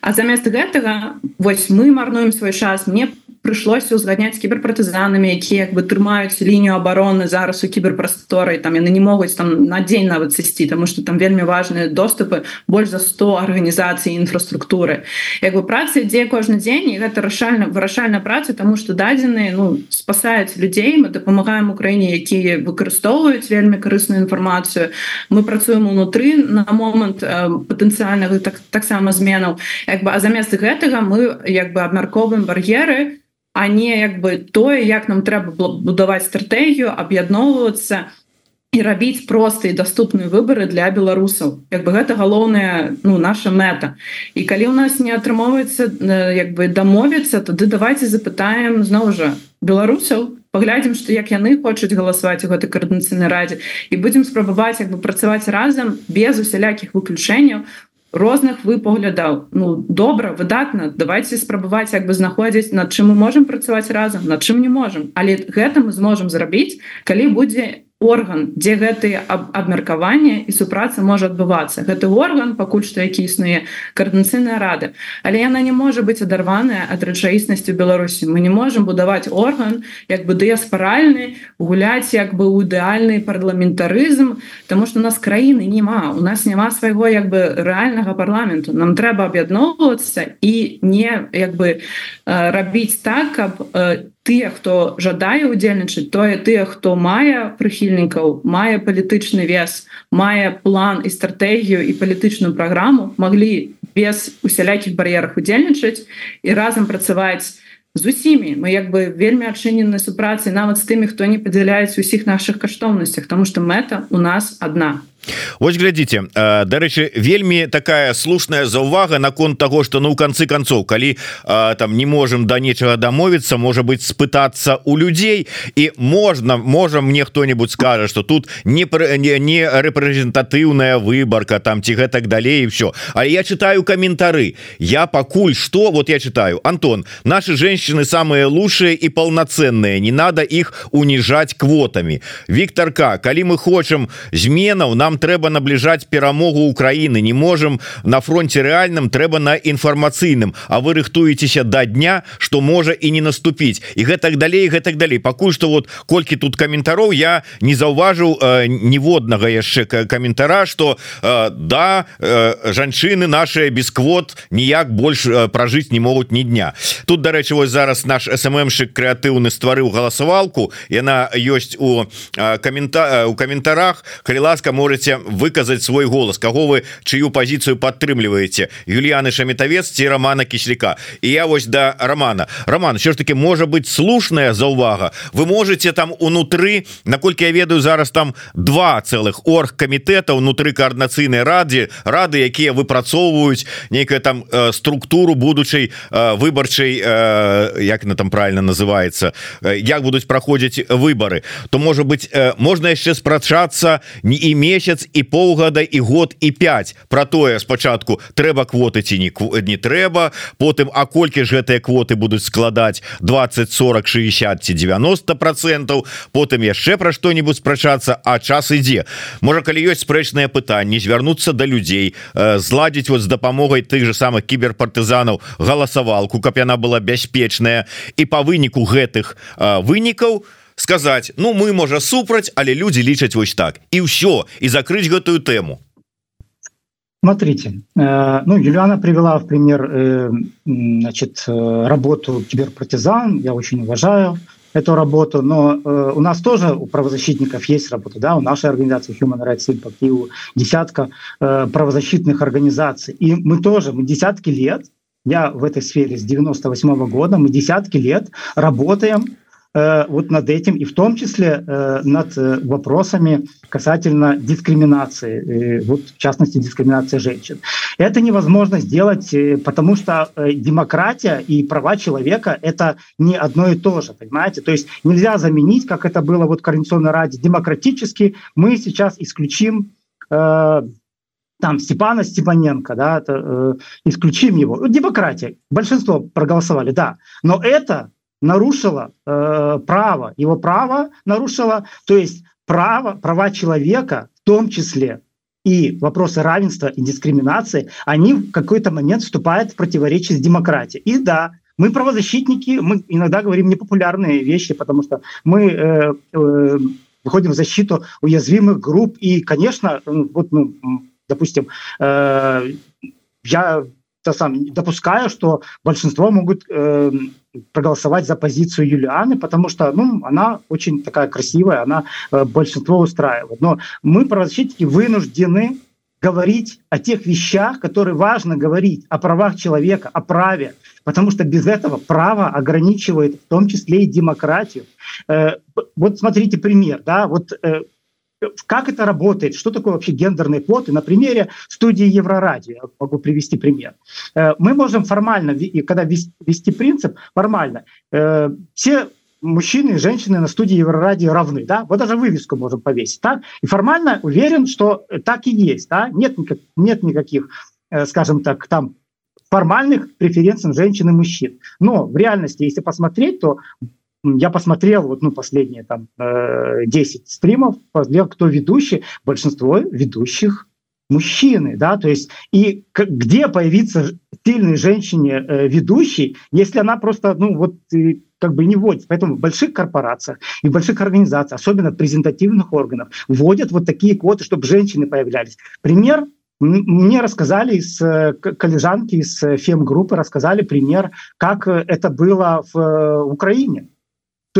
[SPEAKER 2] А замест гэтага вось мы марнуем свой час мне прыйшлося узгадняць кіберпартызанамі якія як бы трымаюць лінію обороны зараз у кіберпрасторы там яны не могуць там на дзень нават сысці тому что там вельмі важныя доступы больш за 100 арганізацый інфраструктуры як бы працы ідзе кожны дзень і гэта рашальна вырашальная праца тому что дадзеныя ну спасаюць людзей мы дапамагаем Украіне якія выкарыстоўваюць вельмі карысную інфармацыю мы працуем унутры на момант э, патэнцыяльнага так таксама зменаў як бы а замест гэтага мы як бы абмярковым бар'еры а не як бы тое як нам трэба будаваць стратэгію аб'ядноўвацца і рабіць простыя доступныя выборы для беларусаў. Як бы гэта галоўная ну наша мэта. І калі у нас не атрымоўваецца як бы дамовіцца тады давайте запытаем зноў жа беларусаў. Паглядзім што як яны хочуць галасаваць у гэтай каардынацыйнай радзе. І будзем спрабаваць як бы працаваць разам без усялякіх выключэнняў розных вы поглядаў ну добра выдатна давайте спрабаваць як бы знаходзіць над чым мы можемм працаваць разам над чым не можемм але гэта мы зможам зрабіць калі будзе орган дзе гэтые аб абмеркаванне і супраца можа адбывацца. Гэты орган пакуль што які існуе каардынцыйная рада. Але яна не можа быць адарваная ад рэчаіснасці Беларусі. Мы не можемм будаваць орган як бы дыяспаральны гуляць як бы ідэальны парламентарызм Таму что у нас краіны няма. У нас няма свайго як бы рэальнага парламенту. Нам трэба аб'ядноўвацца і не як бы рабіць так каб не тыя хто жадае удзельнічаць тое тыя хто мае прыхільнікаў мае палітычны вес мае план і стратэгію і палітычную праграму маглі без усялякіх бар'ерах удзельнічаць і разам працаваць з усімі. Мы як бы вельмі адчынены супрацы нават з тымі хто не падзяляецца усіх наших каштоўнасцях тому что мэта у нас одна
[SPEAKER 1] Вось глядзіце дарэчы вельмі такая слушная заўвага наконт того что ну у канцы концов калі а, там не можем да нечага дамовіцца можа быть спытацца у людзей і можна можа мне хто-нибудь скажа что тут не не, не рэпрэзентатыўная выборка там ці гэтак далей все А я читаю каментары. Я пакуль что вот я читаю Антон наши женщины самые лучшие и полноценные не надо их унижать квотами. Викторка калі мы хочам зменаў нам нам трэба набліжаць перамогу Украіны. Не можем на фронте рэальным трэба на інфармацыйным. А вы рыхтуецеся до дня что можа і не наступіць. І гэтак далей гэтак далей. Пакуль что вот колькі тут каментароў я не заўважыў э, ніводнага яшчэ каментара что э, да э, жанчыны наши без квот ніяк больш э, пражыць не могуць ні дня. Тут дарэчы вось зараз наш сммшик крэатыўны стварыў галасавалку. Яна ёсць у э, камента у каментарах. Калі ласка можете можете выказать свой голос. Кого вы чью позицию подтрымліваете Юліяны шаметавец ці романа кисляка. І я вось да романа. Роман все ж таки можа быть слушная за увага вы можете там унутры наколькі я ведаю зараз там два целых орг камітэта унутры коорднацыйнай раде рады якія выпрацоўваюць нейкая там э, структуру будучай э, выбарчай э, як на там правильно называется як будуць праходзіць выборы. То может быть можна яшчэ спрачацца не і месяц месяц і полгода і год і 5 про тое спачатку трэба квоты ці не не трэба потым а колькі ж гэтыя квоты будуць складаць? 20 40 60 ці 90 процентов. Потым яшчэ пра што-нибудь спрачацца а час ідзе. Можа калі ёсць спрэчныя пытанні звярнуцца до людзей э, зладзіць вот з дапамогай тых же самых кіберпартызанаў галасавалку каб яна была бяспечная. І по выніку гэтых э, вынікаў то сказать Ну мы можа супраць але люди лічаць вось так і ўсё і закрыть гэтую тему
[SPEAKER 3] смотрите э, ну Юлиана привела в пример э, значит э, работу киберпартизан я очень уважаю эту работу, но э, у нас тоже у правозащитников есть работа, да, у нашей организации Human Rights Impact и у десятка э, правозащитных организаций. И мы тоже, мы десятки лет, я в этой сфере с 98 -го года, мы десятки лет работаем Э, вот над этим и в том числе э, над э, вопросами касательно дискриминации, вот в частности дискриминации женщин. Это невозможно сделать, потому что демократия и права человека это не одно и то же, понимаете? То есть нельзя заменить, как это было вот в Координационной Раде, демократически мы сейчас исключим там Степана Степаненко, да, это, э, исключим его. Демократия. Большинство проголосовали, да. Но это нарушила э, право, его право нарушила, то есть право, права человека, в том числе и вопросы равенства и дискриминации, они в какой-то момент вступают в противоречие с демократией. И да, мы правозащитники, мы иногда говорим непопулярные вещи, потому что мы э, э, выходим в защиту уязвимых групп. И, конечно, вот, ну, допустим, э, я то сам допускаю, что большинство могут э, проголосовать за позицию Юлианы, потому что ну, она очень такая красивая, она э, большинство устраивает. Но мы, правозащитники, вынуждены говорить о тех вещах, которые важно говорить, о правах человека, о праве, потому что без этого право ограничивает в том числе и демократию. Э, вот смотрите пример, да, вот э, как это работает, что такое вообще гендерные квоты. На примере студии Еврорадио могу привести пример. Э, мы можем формально, когда вести принцип, формально, э, все мужчины и женщины на студии Еврорадио равны, да, вот даже вывеску можем повесить, так, и формально уверен, что так и есть, да, нет, нет никаких, э, скажем так, там формальных преференций женщин и мужчин. Но в реальности, если посмотреть, то я посмотрел вот, ну, последние там 10 э, стримов, посмотрел, кто ведущий, большинство ведущих мужчины, да, то есть и где появиться сильной женщине э, ведущей, если она просто, ну, вот как бы не вводит. Поэтому в больших корпорациях и в больших организациях, особенно презентативных органов, вводят вот такие квоты, чтобы женщины появлялись. Пример мне рассказали из э, коллежанки из фем-группы, рассказали пример, как это было в Украине.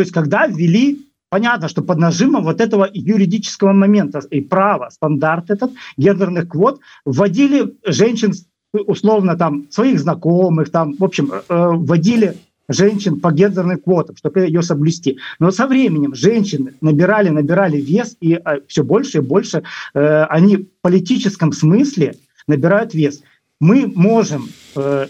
[SPEAKER 3] То есть когда ввели понятно, что под нажимом вот этого юридического момента и права, стандарт этот гендерных квот, вводили женщин условно там своих знакомых, там, в общем, э, э, вводили женщин по гендерным квотам, чтобы ее соблюсти. Но со временем женщины набирали, набирали вес, и э, все больше и больше они в политическом смысле набирают вес. Мы можем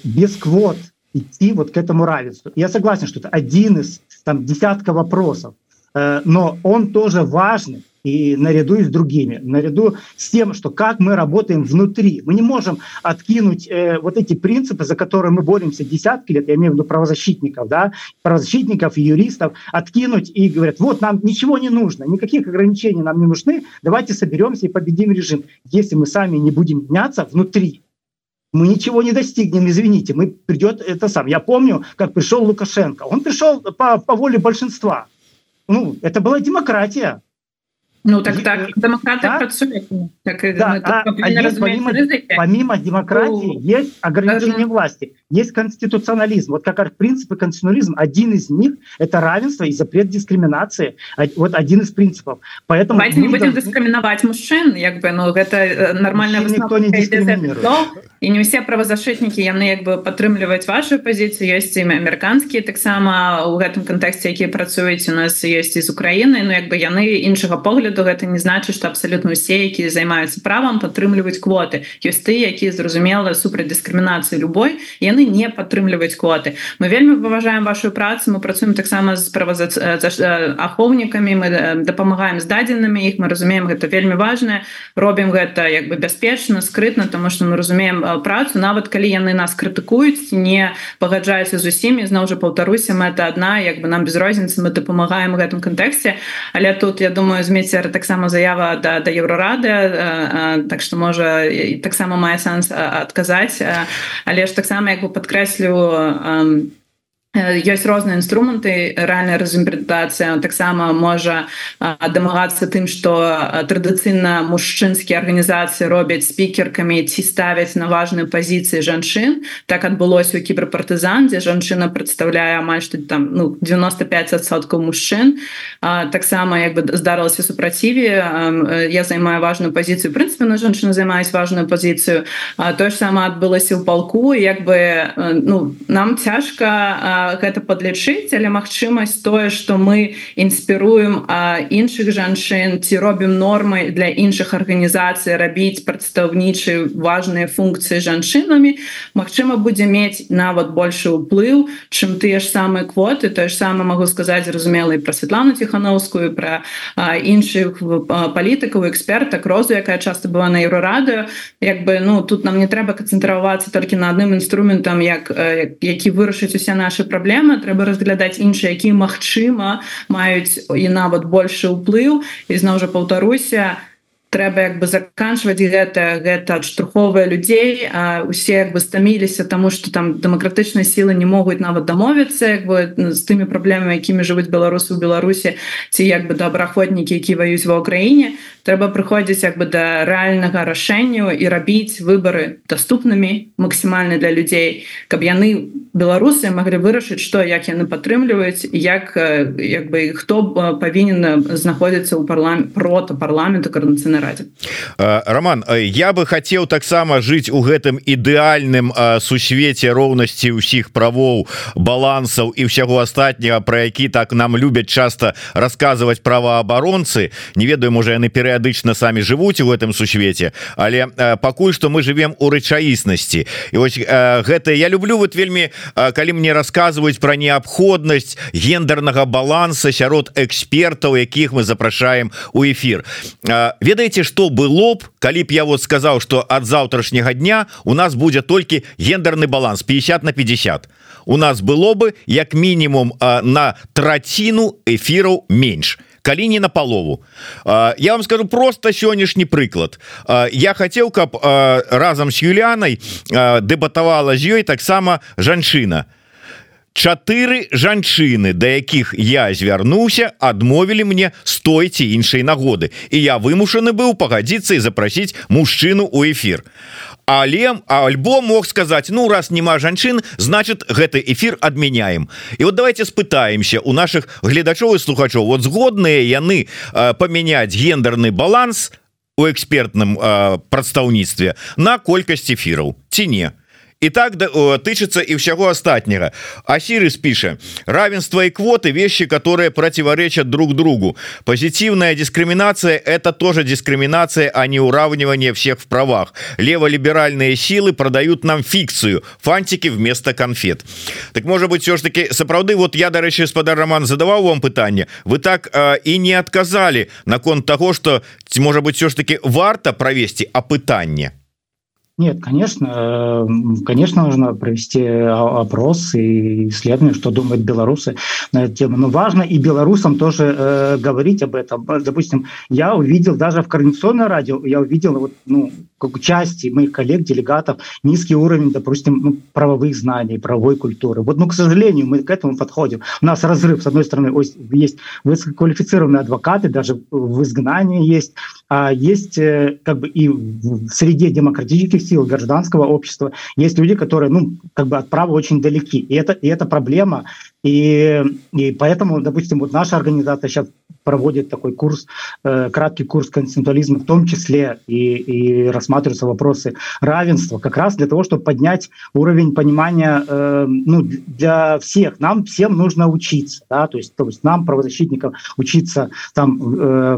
[SPEAKER 3] без квот идти вот к этому равенству. Я согласен, что это один из там, десятка вопросов, э, но он тоже важный и наряду и с другими, наряду с тем, что как мы работаем внутри. Мы не можем откинуть э, вот эти принципы, за которые мы боремся десятки лет, я имею в виду правозащитников, да, правозащитников и юристов, откинуть и говорят, вот нам ничего не нужно, никаких ограничений нам не нужны, давайте соберемся и победим режим. Если мы сами не будем меняться внутри, мы ничего не достигнем, извините, мы придет это сам. Я помню, как пришел Лукашенко. Он пришел по, по воле большинства. Ну, это была демократия.
[SPEAKER 2] Ну так так демократы
[SPEAKER 3] да?
[SPEAKER 2] працуюць так,
[SPEAKER 3] да, а, а есть, помимо, помимо демократии ну, есть ограничение да, власти есть конституционализм вот как принципы конституционализм один из них это равенство и запрет дискриминации вот один из принципов поэтому
[SPEAKER 2] Давайте не будем должны... дискриминовать мужчин як бы ну это нормальная
[SPEAKER 3] никто не дискриминирует
[SPEAKER 2] і не ўсе правазашытнікі яны як бы падтрымліваюць вашу пазіцыю ёсць імя амерыканскія таксама у гэтым кантэксце якія працуюць у нас есть из Украіны Ну як бы яны іншага погляду гэта не значыць что абсалютна усе якія займаюцца правам падтрымліваюць квоты. Ёсць ты якія зразумела супраць дыскрымінацыі любой яны не падтрымліваюць квоты. Мы вельмі паважаем вашу працу. Мы працуем таксама з праваза ахоўнікамі мы дапамагаем з дадзенымі іх мы разумеем гэта вельмі важное робім гэта як бы бяспечна скрытна тому что мы разумеем працу. Нават калі яны нас крытыкуюць не пагаджаюцца з усімі зноў жа паўтаруся мэта одна як бы нам без розніцы мы дапамагаем гэтым кантэксце. Але тут я думаю змецер таксама заява да да еўрорады так что можа таксама мае сэнс адказаць. Але ж таксама як бы подкрэслю ёсць розныя інструменты рэальная рэзімпрэтацыя таксама можа дамагацца тым што традыцыйна мужчынскія арганізацыі робяць спікеркамі ці ставяць на важныя пазіцыі жанчын. Так адбылося у кіберпартызан дзе жанчына прадстаўляе амаль што там ну 95соткаў мужчын. Таксама як бы здарылася супраціве я займаю важную пазіцыю. Прынцыпе на жанчына займаюць важную пазіцыю. Тое ж сама адбылася ў палку як бы ну нам цяжка гэта падлічыць але магчымасць тое что мы інспіруем іншых жанчын ці робім нормы для іншых арганізацый рабіць прадстаўнічы важныя функцыі жанчынамі Мачыма будзе мець нават большы ўплыў чым тыя ж самыя квоты. Тое ж сама могу сказаць зразумела і пра Святлану ціхановскую пра іншых палітыкаў экспертак розу якая часто была на еўрарадыо як бы ну тут нам не трэба канцэнтравацца толькі на адным інструментам як які вырашыць усе наши праблемы трэба разглядаць іншыя які магчыма маюць і нават большы ўплыў. І зноў жа паўтаруся трэба як бы заканчваць гэта гэта адштурховыя людзей усе як бы стаміліся тому что там дэмакратычныя сілы не могуць нават дамовіцца як бы з тымі праблемамі якімі жывуць беларусы ў беларусі ці як бы добраходнікі які ваюць ва ўкраіне трэба прыходзіць як бы да рэальнага рашэнню і рабіць выбары даступнымі максімальна для людзей каб яны беларусы маглі вырашыць што як яны падтрымліваюць як як бы хто павінен знаходзіцца ў парламент прота парламенту карнацыйна радзе
[SPEAKER 1] Роман я бы хотел таксама жыць у гэтым ідэальным сусвеце роўнасці ўсіх правоў балансаў і ўсяго астатняга про які так нам любяць часто рассказывать праваабаронцы. Не ведаю можа яны перыядычна самі жывуць у гэтым сусвеце але пакуль что мы живвем у рэчаіснасці. І вось гэта я люблю вот вельмі калі мне рассказываюць про неабходнасць гендернага баланса сярод экспертаў якіх мы запрашаем у эфир ведаеце что было б калі б я вот сказал что от заўтрашняга дня у нас будет толькі гендерный баланс 50 на 50 у нас было бы як мінімум на траціну эфираў менш калі не на палову я вам скажу просто сённяшні прыклад я хотел каб разам с Юлянай дэбатавала з ёй таксама жанчына чатыры жанчыны да якіх я звярнуўся адмовілі мне стойце іншай нагоды. І я вымушаны быў пагадзіцца і запрасіць мужчыну у эфир але альбо мог сказаць ну раз няма жанчын значит гэты эфир адмяняем і вот давайте спытаемся у наших гледачоў і слухачоў. Вот згодныя яны памяняць гендерны баланс у экспертным прадстаўніцтве на колькасць эфираў ці не і так да, тычыцца і ўсяго астатняга Асірыс піша равенство и квоты вещи которые противоречат друг другу позитивная дискриминация это тоже дискриминация а не уравнивание всех в правах леволиберальные силы продают нам фикцию фантики вместо конфет так может быть все ж таки сапраўды вот я дарэчы спадар роман задаваў вам пытанне вы так э, и не отказали наконт того что может быть все ж таки варта провести опытанне
[SPEAKER 3] нет, конечно, конечно, нужно провести опрос и исследование, что думают белорусы на эту тему. Но важно и белорусам тоже э, говорить об этом. Допустим, я увидел даже в координационное радио, я увидел вот, ну, как части моих коллег, делегатов, низкий уровень, допустим, ну, правовых знаний, правовой культуры. Вот, ну, к сожалению, мы к этому подходим. У нас разрыв, с одной стороны, есть высококвалифицированные адвокаты, даже в изгнании есть, есть э, как бы и в среде демократических сил гражданского общества есть люди, которые, ну, как бы от права очень далеки. И это, и это проблема. И, и поэтому, допустим, вот наша организация сейчас проводит такой курс, э, краткий курс конституализма, в том числе и, и рассматриваются вопросы равенства, как раз для того, чтобы поднять уровень понимания э, ну, для всех. Нам всем нужно учиться, да, то есть, то есть нам, правозащитникам, учиться там э,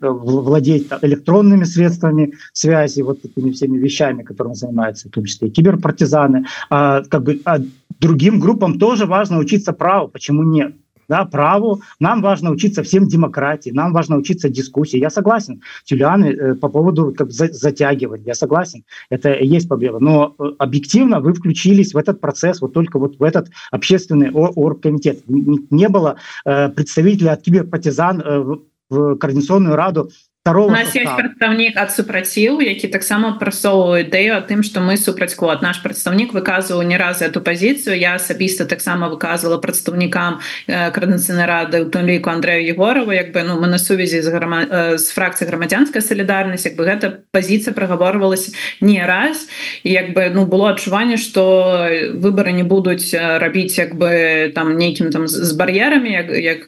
[SPEAKER 3] владеть там, электронными средствами связи, вот такими всеми вещами, которыми занимаются, в том числе и киберпартизаны, а, как бы, а другим группам тоже важно учиться праву, почему нет? Да, праву. Нам важно учиться всем демократии, нам важно учиться дискуссии. Я согласен с Юлианой э, по поводу как, за, затягивать. Я согласен, это есть проблема. Но э, объективно вы включились в этот процесс, вот только вот в этот общественный оргкомитет. Не было э, представителя от киберпартизан э, в Координационную раду
[SPEAKER 2] нас есть прадстаўнік ад супраціў які таксама прасоўваю ідэю тым что мы супраць код наш прадстаўнік выказваў не раз эту пазіцыю я асабіста таксама выказывала прадстаўнікам крадацыйнай рады у том ліку Андрею егорова як бы ну мы на сувязі з грама з фракцыі грамадзянская солідарнасць як бы гэта пазіцыя прагаворвалась не раз. І як бы ну было адчуванне что выборы не будуць рабіць як бы там нейкім там з бар'ерамі як, як,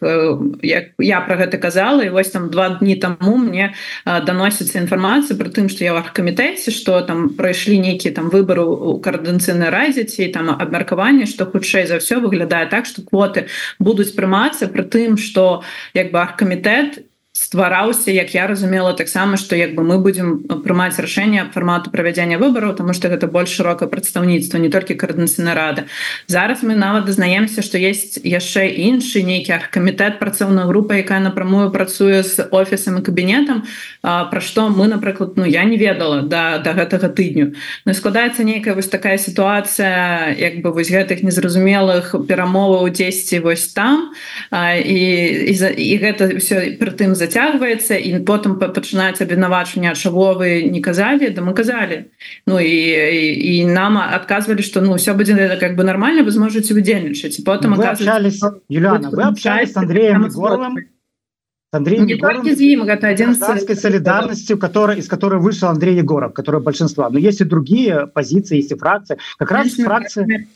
[SPEAKER 2] як я про гэта казала. І вось там два дні таму мне доносится информация про тым что я в камітэце что там прайшлі нейкіе там выборы у каардынцыйнай разіці там абмеркаванне что хутчэй за все выглядае так что квоты будуць прымацца при тым что як бы аргкамітэт ствараўся як я разумела таксама что як бы мы будем прымаць рашэнне фармату правядзення выбораў тому что гэта больш шырокае прадстаўніцтва не толькі каардынцыйна рада зараз мы нават дазнаемся что есть яшчэ іншы нейкі аргкамітэт працоўная група якая напрамую працуе з офісам і кабінетам. Про што мы напрыклад ну я не ведала да да гэтага тыдню. Но складаецца нейкая вось такая сітуацыя як бы вось гэтых незразумелых перамоваў 10 вось там. І, і, і гэта все прытым за зацягваецца і потым пачынаюць абвінавачванне чаго вы не казалі да мы казалі Ну і, і, і нам адказвалі что ну все будзе как бы нормально вы зможаце удзельнічаць потым
[SPEAKER 3] общались Юлиана вы общались с Андреем Горлом Андрей ну,
[SPEAKER 2] это один
[SPEAKER 3] солидарностью которая из которой вышел Андрей Егоров которая большинства но есть и другие позиции есть и фракции. Как раз фракции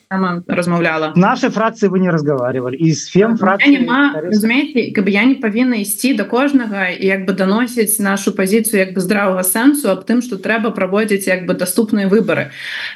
[SPEAKER 2] размаўляла
[SPEAKER 3] нашей фракции вы не разговаривали. Из фем фракции
[SPEAKER 2] разумеете как бы я не павінна ісці до кожнага і як бы доносіць нашу позицию як бы здравого сэнсу об тым что трэба праводзіць як бы доступные выборы.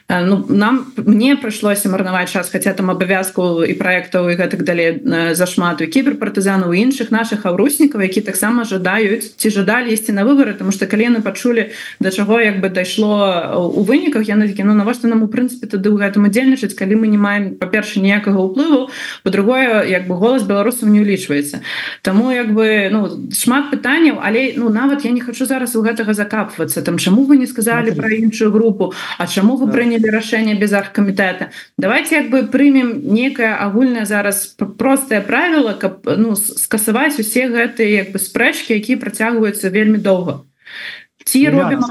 [SPEAKER 2] Э, ну нам мне прыйшлося марнаваць час хотя там абавязку і проектаў і гэтак далей э, зашмату кіберпартызану іншых наших аўруснікаў які таксама жадаюць ці жадалі ісці на выборы тому что калі яны пачулі да чаго як бы дайшло у выніках яны такі ну навошта нам у прынцыпе тады ў гэтым удзельнічаць калі мы не маем па-перша ніякага ўплыву по-другое як бы голас беларусаў не ўлічваецца Таму як бы ну шмат пытанняў але ну нават я не хочу зараз у гэтага закапвацца. Там чаму вы не сказали про іншую групу? А чаму вы прынялі рашэнне без аргкамітэта? Давайте як бы прымем некае агульнае зараз простае правіла каб ну скасаваць усе гэтыя як бы спрэчки які працягваюцца вельмі доўга. Ці робім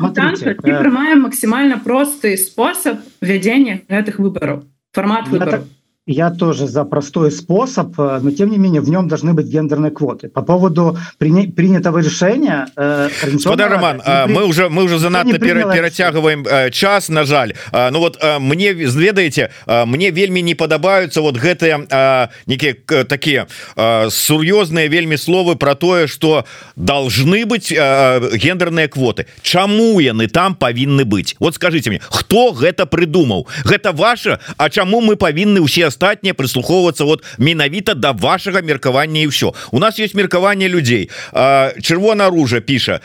[SPEAKER 2] прымаем максімальна просты спосаб вядзення гэтых выбараў формат выборов так
[SPEAKER 3] Я тоже за простой способ, э, но тем не менее в нем должны быть гендерные квоты. По поводу при, принятого решения...
[SPEAKER 1] Э, Роман, э, мы уже, мы уже занадто перетягиваем э, час, на жаль. Э, ну вот э, мне, ведаете, э, мне вельми не подобаются вот гэтые э, некие э, такие э, серьезные вельми словы про то, что должны быть э, гендерные квоты. Чаму яны там повинны быть? Вот скажите мне, кто это придумал? Это ваше? А чаму мы повинны все астатнее прислухоўвацца вот менавіта до да вашага меркавання і все у нас есть меркаванне людзей. Чырвона оружие піша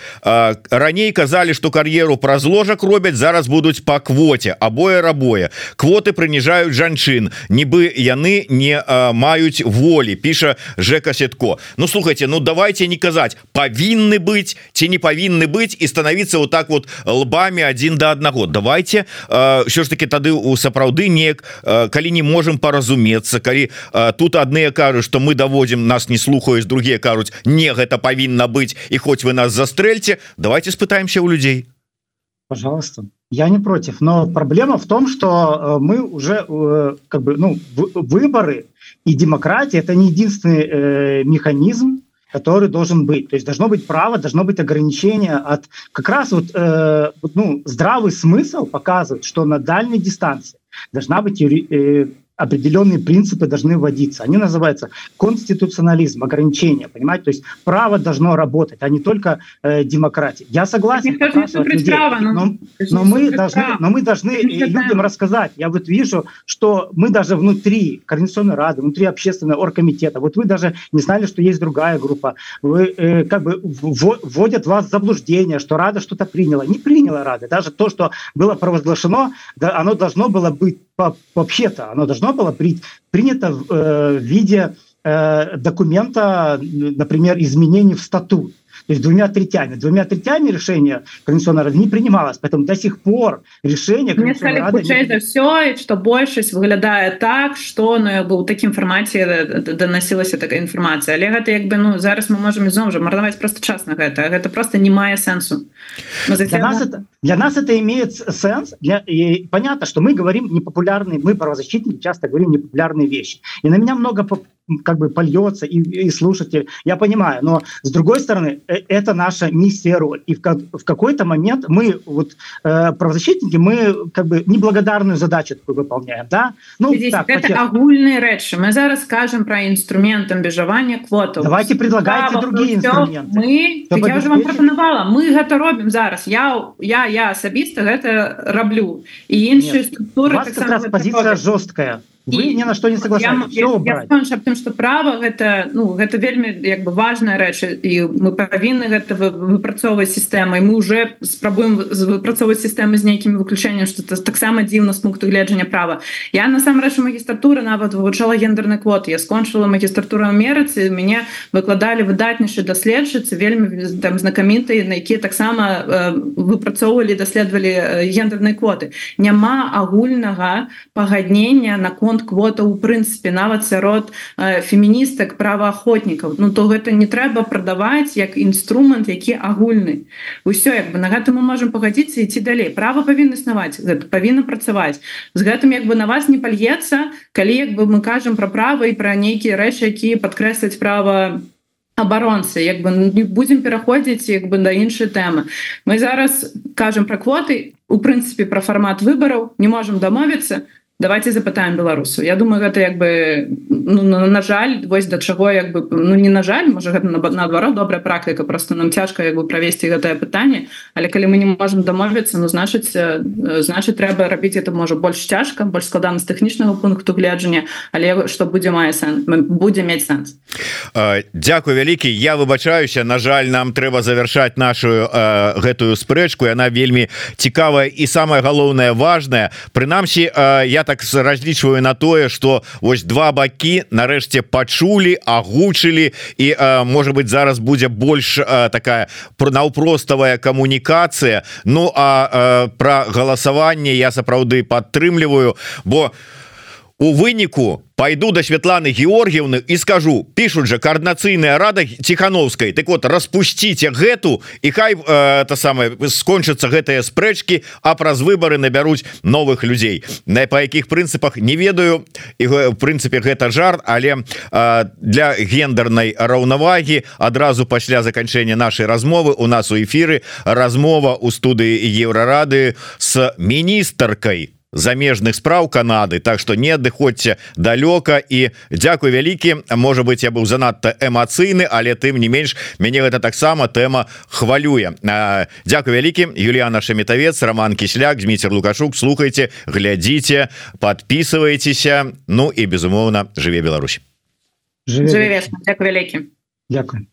[SPEAKER 1] раней казалі что кар'еру праз ложак робяць зараз будуць по квоте абое рабое. Квоты прыніжаюць жанчын нібы яны не маюць волі піша жека сетко. Ну слухайте ну давайте не казаць павінны быть ці не павінны быть і становиться вот так вот лбами один до одного давайте все ж таки тады у сапраўды неяк калі не можем пора разумецца калі а, тут адныя кажуць что мы даводзім нас не слухаюць другие кажуць не гэта павінна быць і хоть вы нас застрэльте давайте спытаемся у людей
[SPEAKER 3] пожалуйста я не против но проблема в том что э, мы уже э, как бы ну выборы и демократия это не единственный э, механизм который должен быть то есть должно быть право должно быть ограничение от как раз вот э, ну здравый смысл показывает что на дальней дистанции должна быть э, определенные принципы должны вводиться. Они называются конституционализм, ограничение, понимаете? То есть право должно работать, а не только э, демократия. Я согласен. Людей, право, но, но, но, мы должны, но мы должны людям рассказать. Я вот вижу, что мы даже внутри Координационной Рады, внутри общественного оргкомитета, вот вы даже не знали, что есть другая группа, вы э, как бы вводят вас в заблуждение, что Рада что-то приняла. Не приняла Рада. Даже то, что было провозглашено, да, оно должно было быть вообще-то, оно должно было при, принято в, э, виде э, документа, например, изменений в статут. То есть двумя третями. Двумя третями решения кондиционера не принималось. Поэтому до сих пор решение
[SPEAKER 2] не... все что большасць выглядае так что ну был таким формате доносілася такая інформацыя але гэта як бы ну зараз мы можем зноў жа марнаваць просто час на гэта. Гэта просто не мае сэнсу.
[SPEAKER 3] Для нас это для нас это имеет сенс. Для и понятно что мы говорим непопулярные мы правозащитники часто говорим непопулярные вещи. И на меня много как бы польется и, и слушайте я понимаю но с другой стороны э, это наша миссия роль и в, как, в какой-то момент мы вот э, правозащитники мы как бы неблагодарную задачу такую выполняем да
[SPEAKER 2] ну так, агульные рэчы мы зараз скажем про инструмент амбежавання квоту
[SPEAKER 3] давайте предлагайте другие инструменты
[SPEAKER 2] мы вам пропанавала мы гэта робім зараз я я я асабіста гэта раблю і іншыя структуры
[SPEAKER 3] так позиция жесткая Вы ни на что не согласен
[SPEAKER 2] тым что права гэта ну гэта вельмі як бы важная рэч і мы павінны гэта выпрацоўваць сістэмай мы уже спрабуем выпрацоўваць сістэмы з нейкімі выключэнням что таксама дзіўна с пункту гледжання права. Я насамрэч магістратуры нават вывучала гендерны квот я скончыла магістратуру Амерыцы мяне выкладалі выдатнейшы даследчыцы вельмі там знакамітыя на якія таксама э, выпрацоўвалі даследавалі гендернай квоты. Няма агульнага пагаднення наконт наконт квота у прынцыпе нават сярод э, феміністак праваахотнікаў Ну то гэта не трэба прадаваць як інструмент які агульны. Ўсё як бы на гэта мы можемм пагадзіцца ідці далей. Права павінна існаваць гэта павінна працаваць. З гэтым як бы на вас не пальецца калі як бы мы кажам пра права і пра нейкія рэчы якія падкрэсліць права абаронцы. Як бы не будзем пераходзіць як бы да іншай тэмы. Мы зараз кажам пра квоты у прынцыпе пра фармат выбараў не можемм дамовіцца давайте запытаем беларусу Я думаю гэта як бы ну, на жаль вось да чаго як бы ну не на жаль можа гэта наадварот добрая практыка просто нам цяжка як бы правесці гэтае пытанне але калі мы не можемм дамовіцца ну значыць значыць трэба рабіць это можа больш цяжка больш складана з тэхнічнага пункту гледжання але што будзе мае сэнс будзе мець сэнс.
[SPEAKER 1] Дякую вялікі. Я выбачаюся. На жаль нам трэба завершаць нашу э, гэтую спрэчку. Яна вельмі цікавая і самое галоўнае важное Прынамсі э, я так разлічваю на тое что вось два бакі нарэшце пачулі агучылі і может быть зараз будзе больш такая наўпроставая камунікацыя. Ну а про галасаванне я сапраўды падтрымліваю бо у выніку пойду до Светланы Георгиевны и скажу пишут же координацыйная рада тихохановской так вот распустите гэту и хай э, это самое скончатся гэтые спрэчки а праз выборы набяруць новых людей на по якіх прынцыпах не ведаю. И в прынцыпе гэта жар але э, для гендерной раўнавагі адразу пасля заканчэння нашай размовы у нас у эфиры размова у студыі еўрарады с міністркой замежных спраў Канады. Так что не адыходзьце далёка і Дякую вялікі можа быть я быў занадта эмацыйны але тым не менш мяне гэта таксама тэма хвалюе Дякую вялікі Юліяна шаметавец Роман кісляк Дміцер лукашук. Слухайте глядзіце подписывайтеся Ну і безумоўна жыве Беларусь.
[SPEAKER 2] Вялікі
[SPEAKER 3] Дякую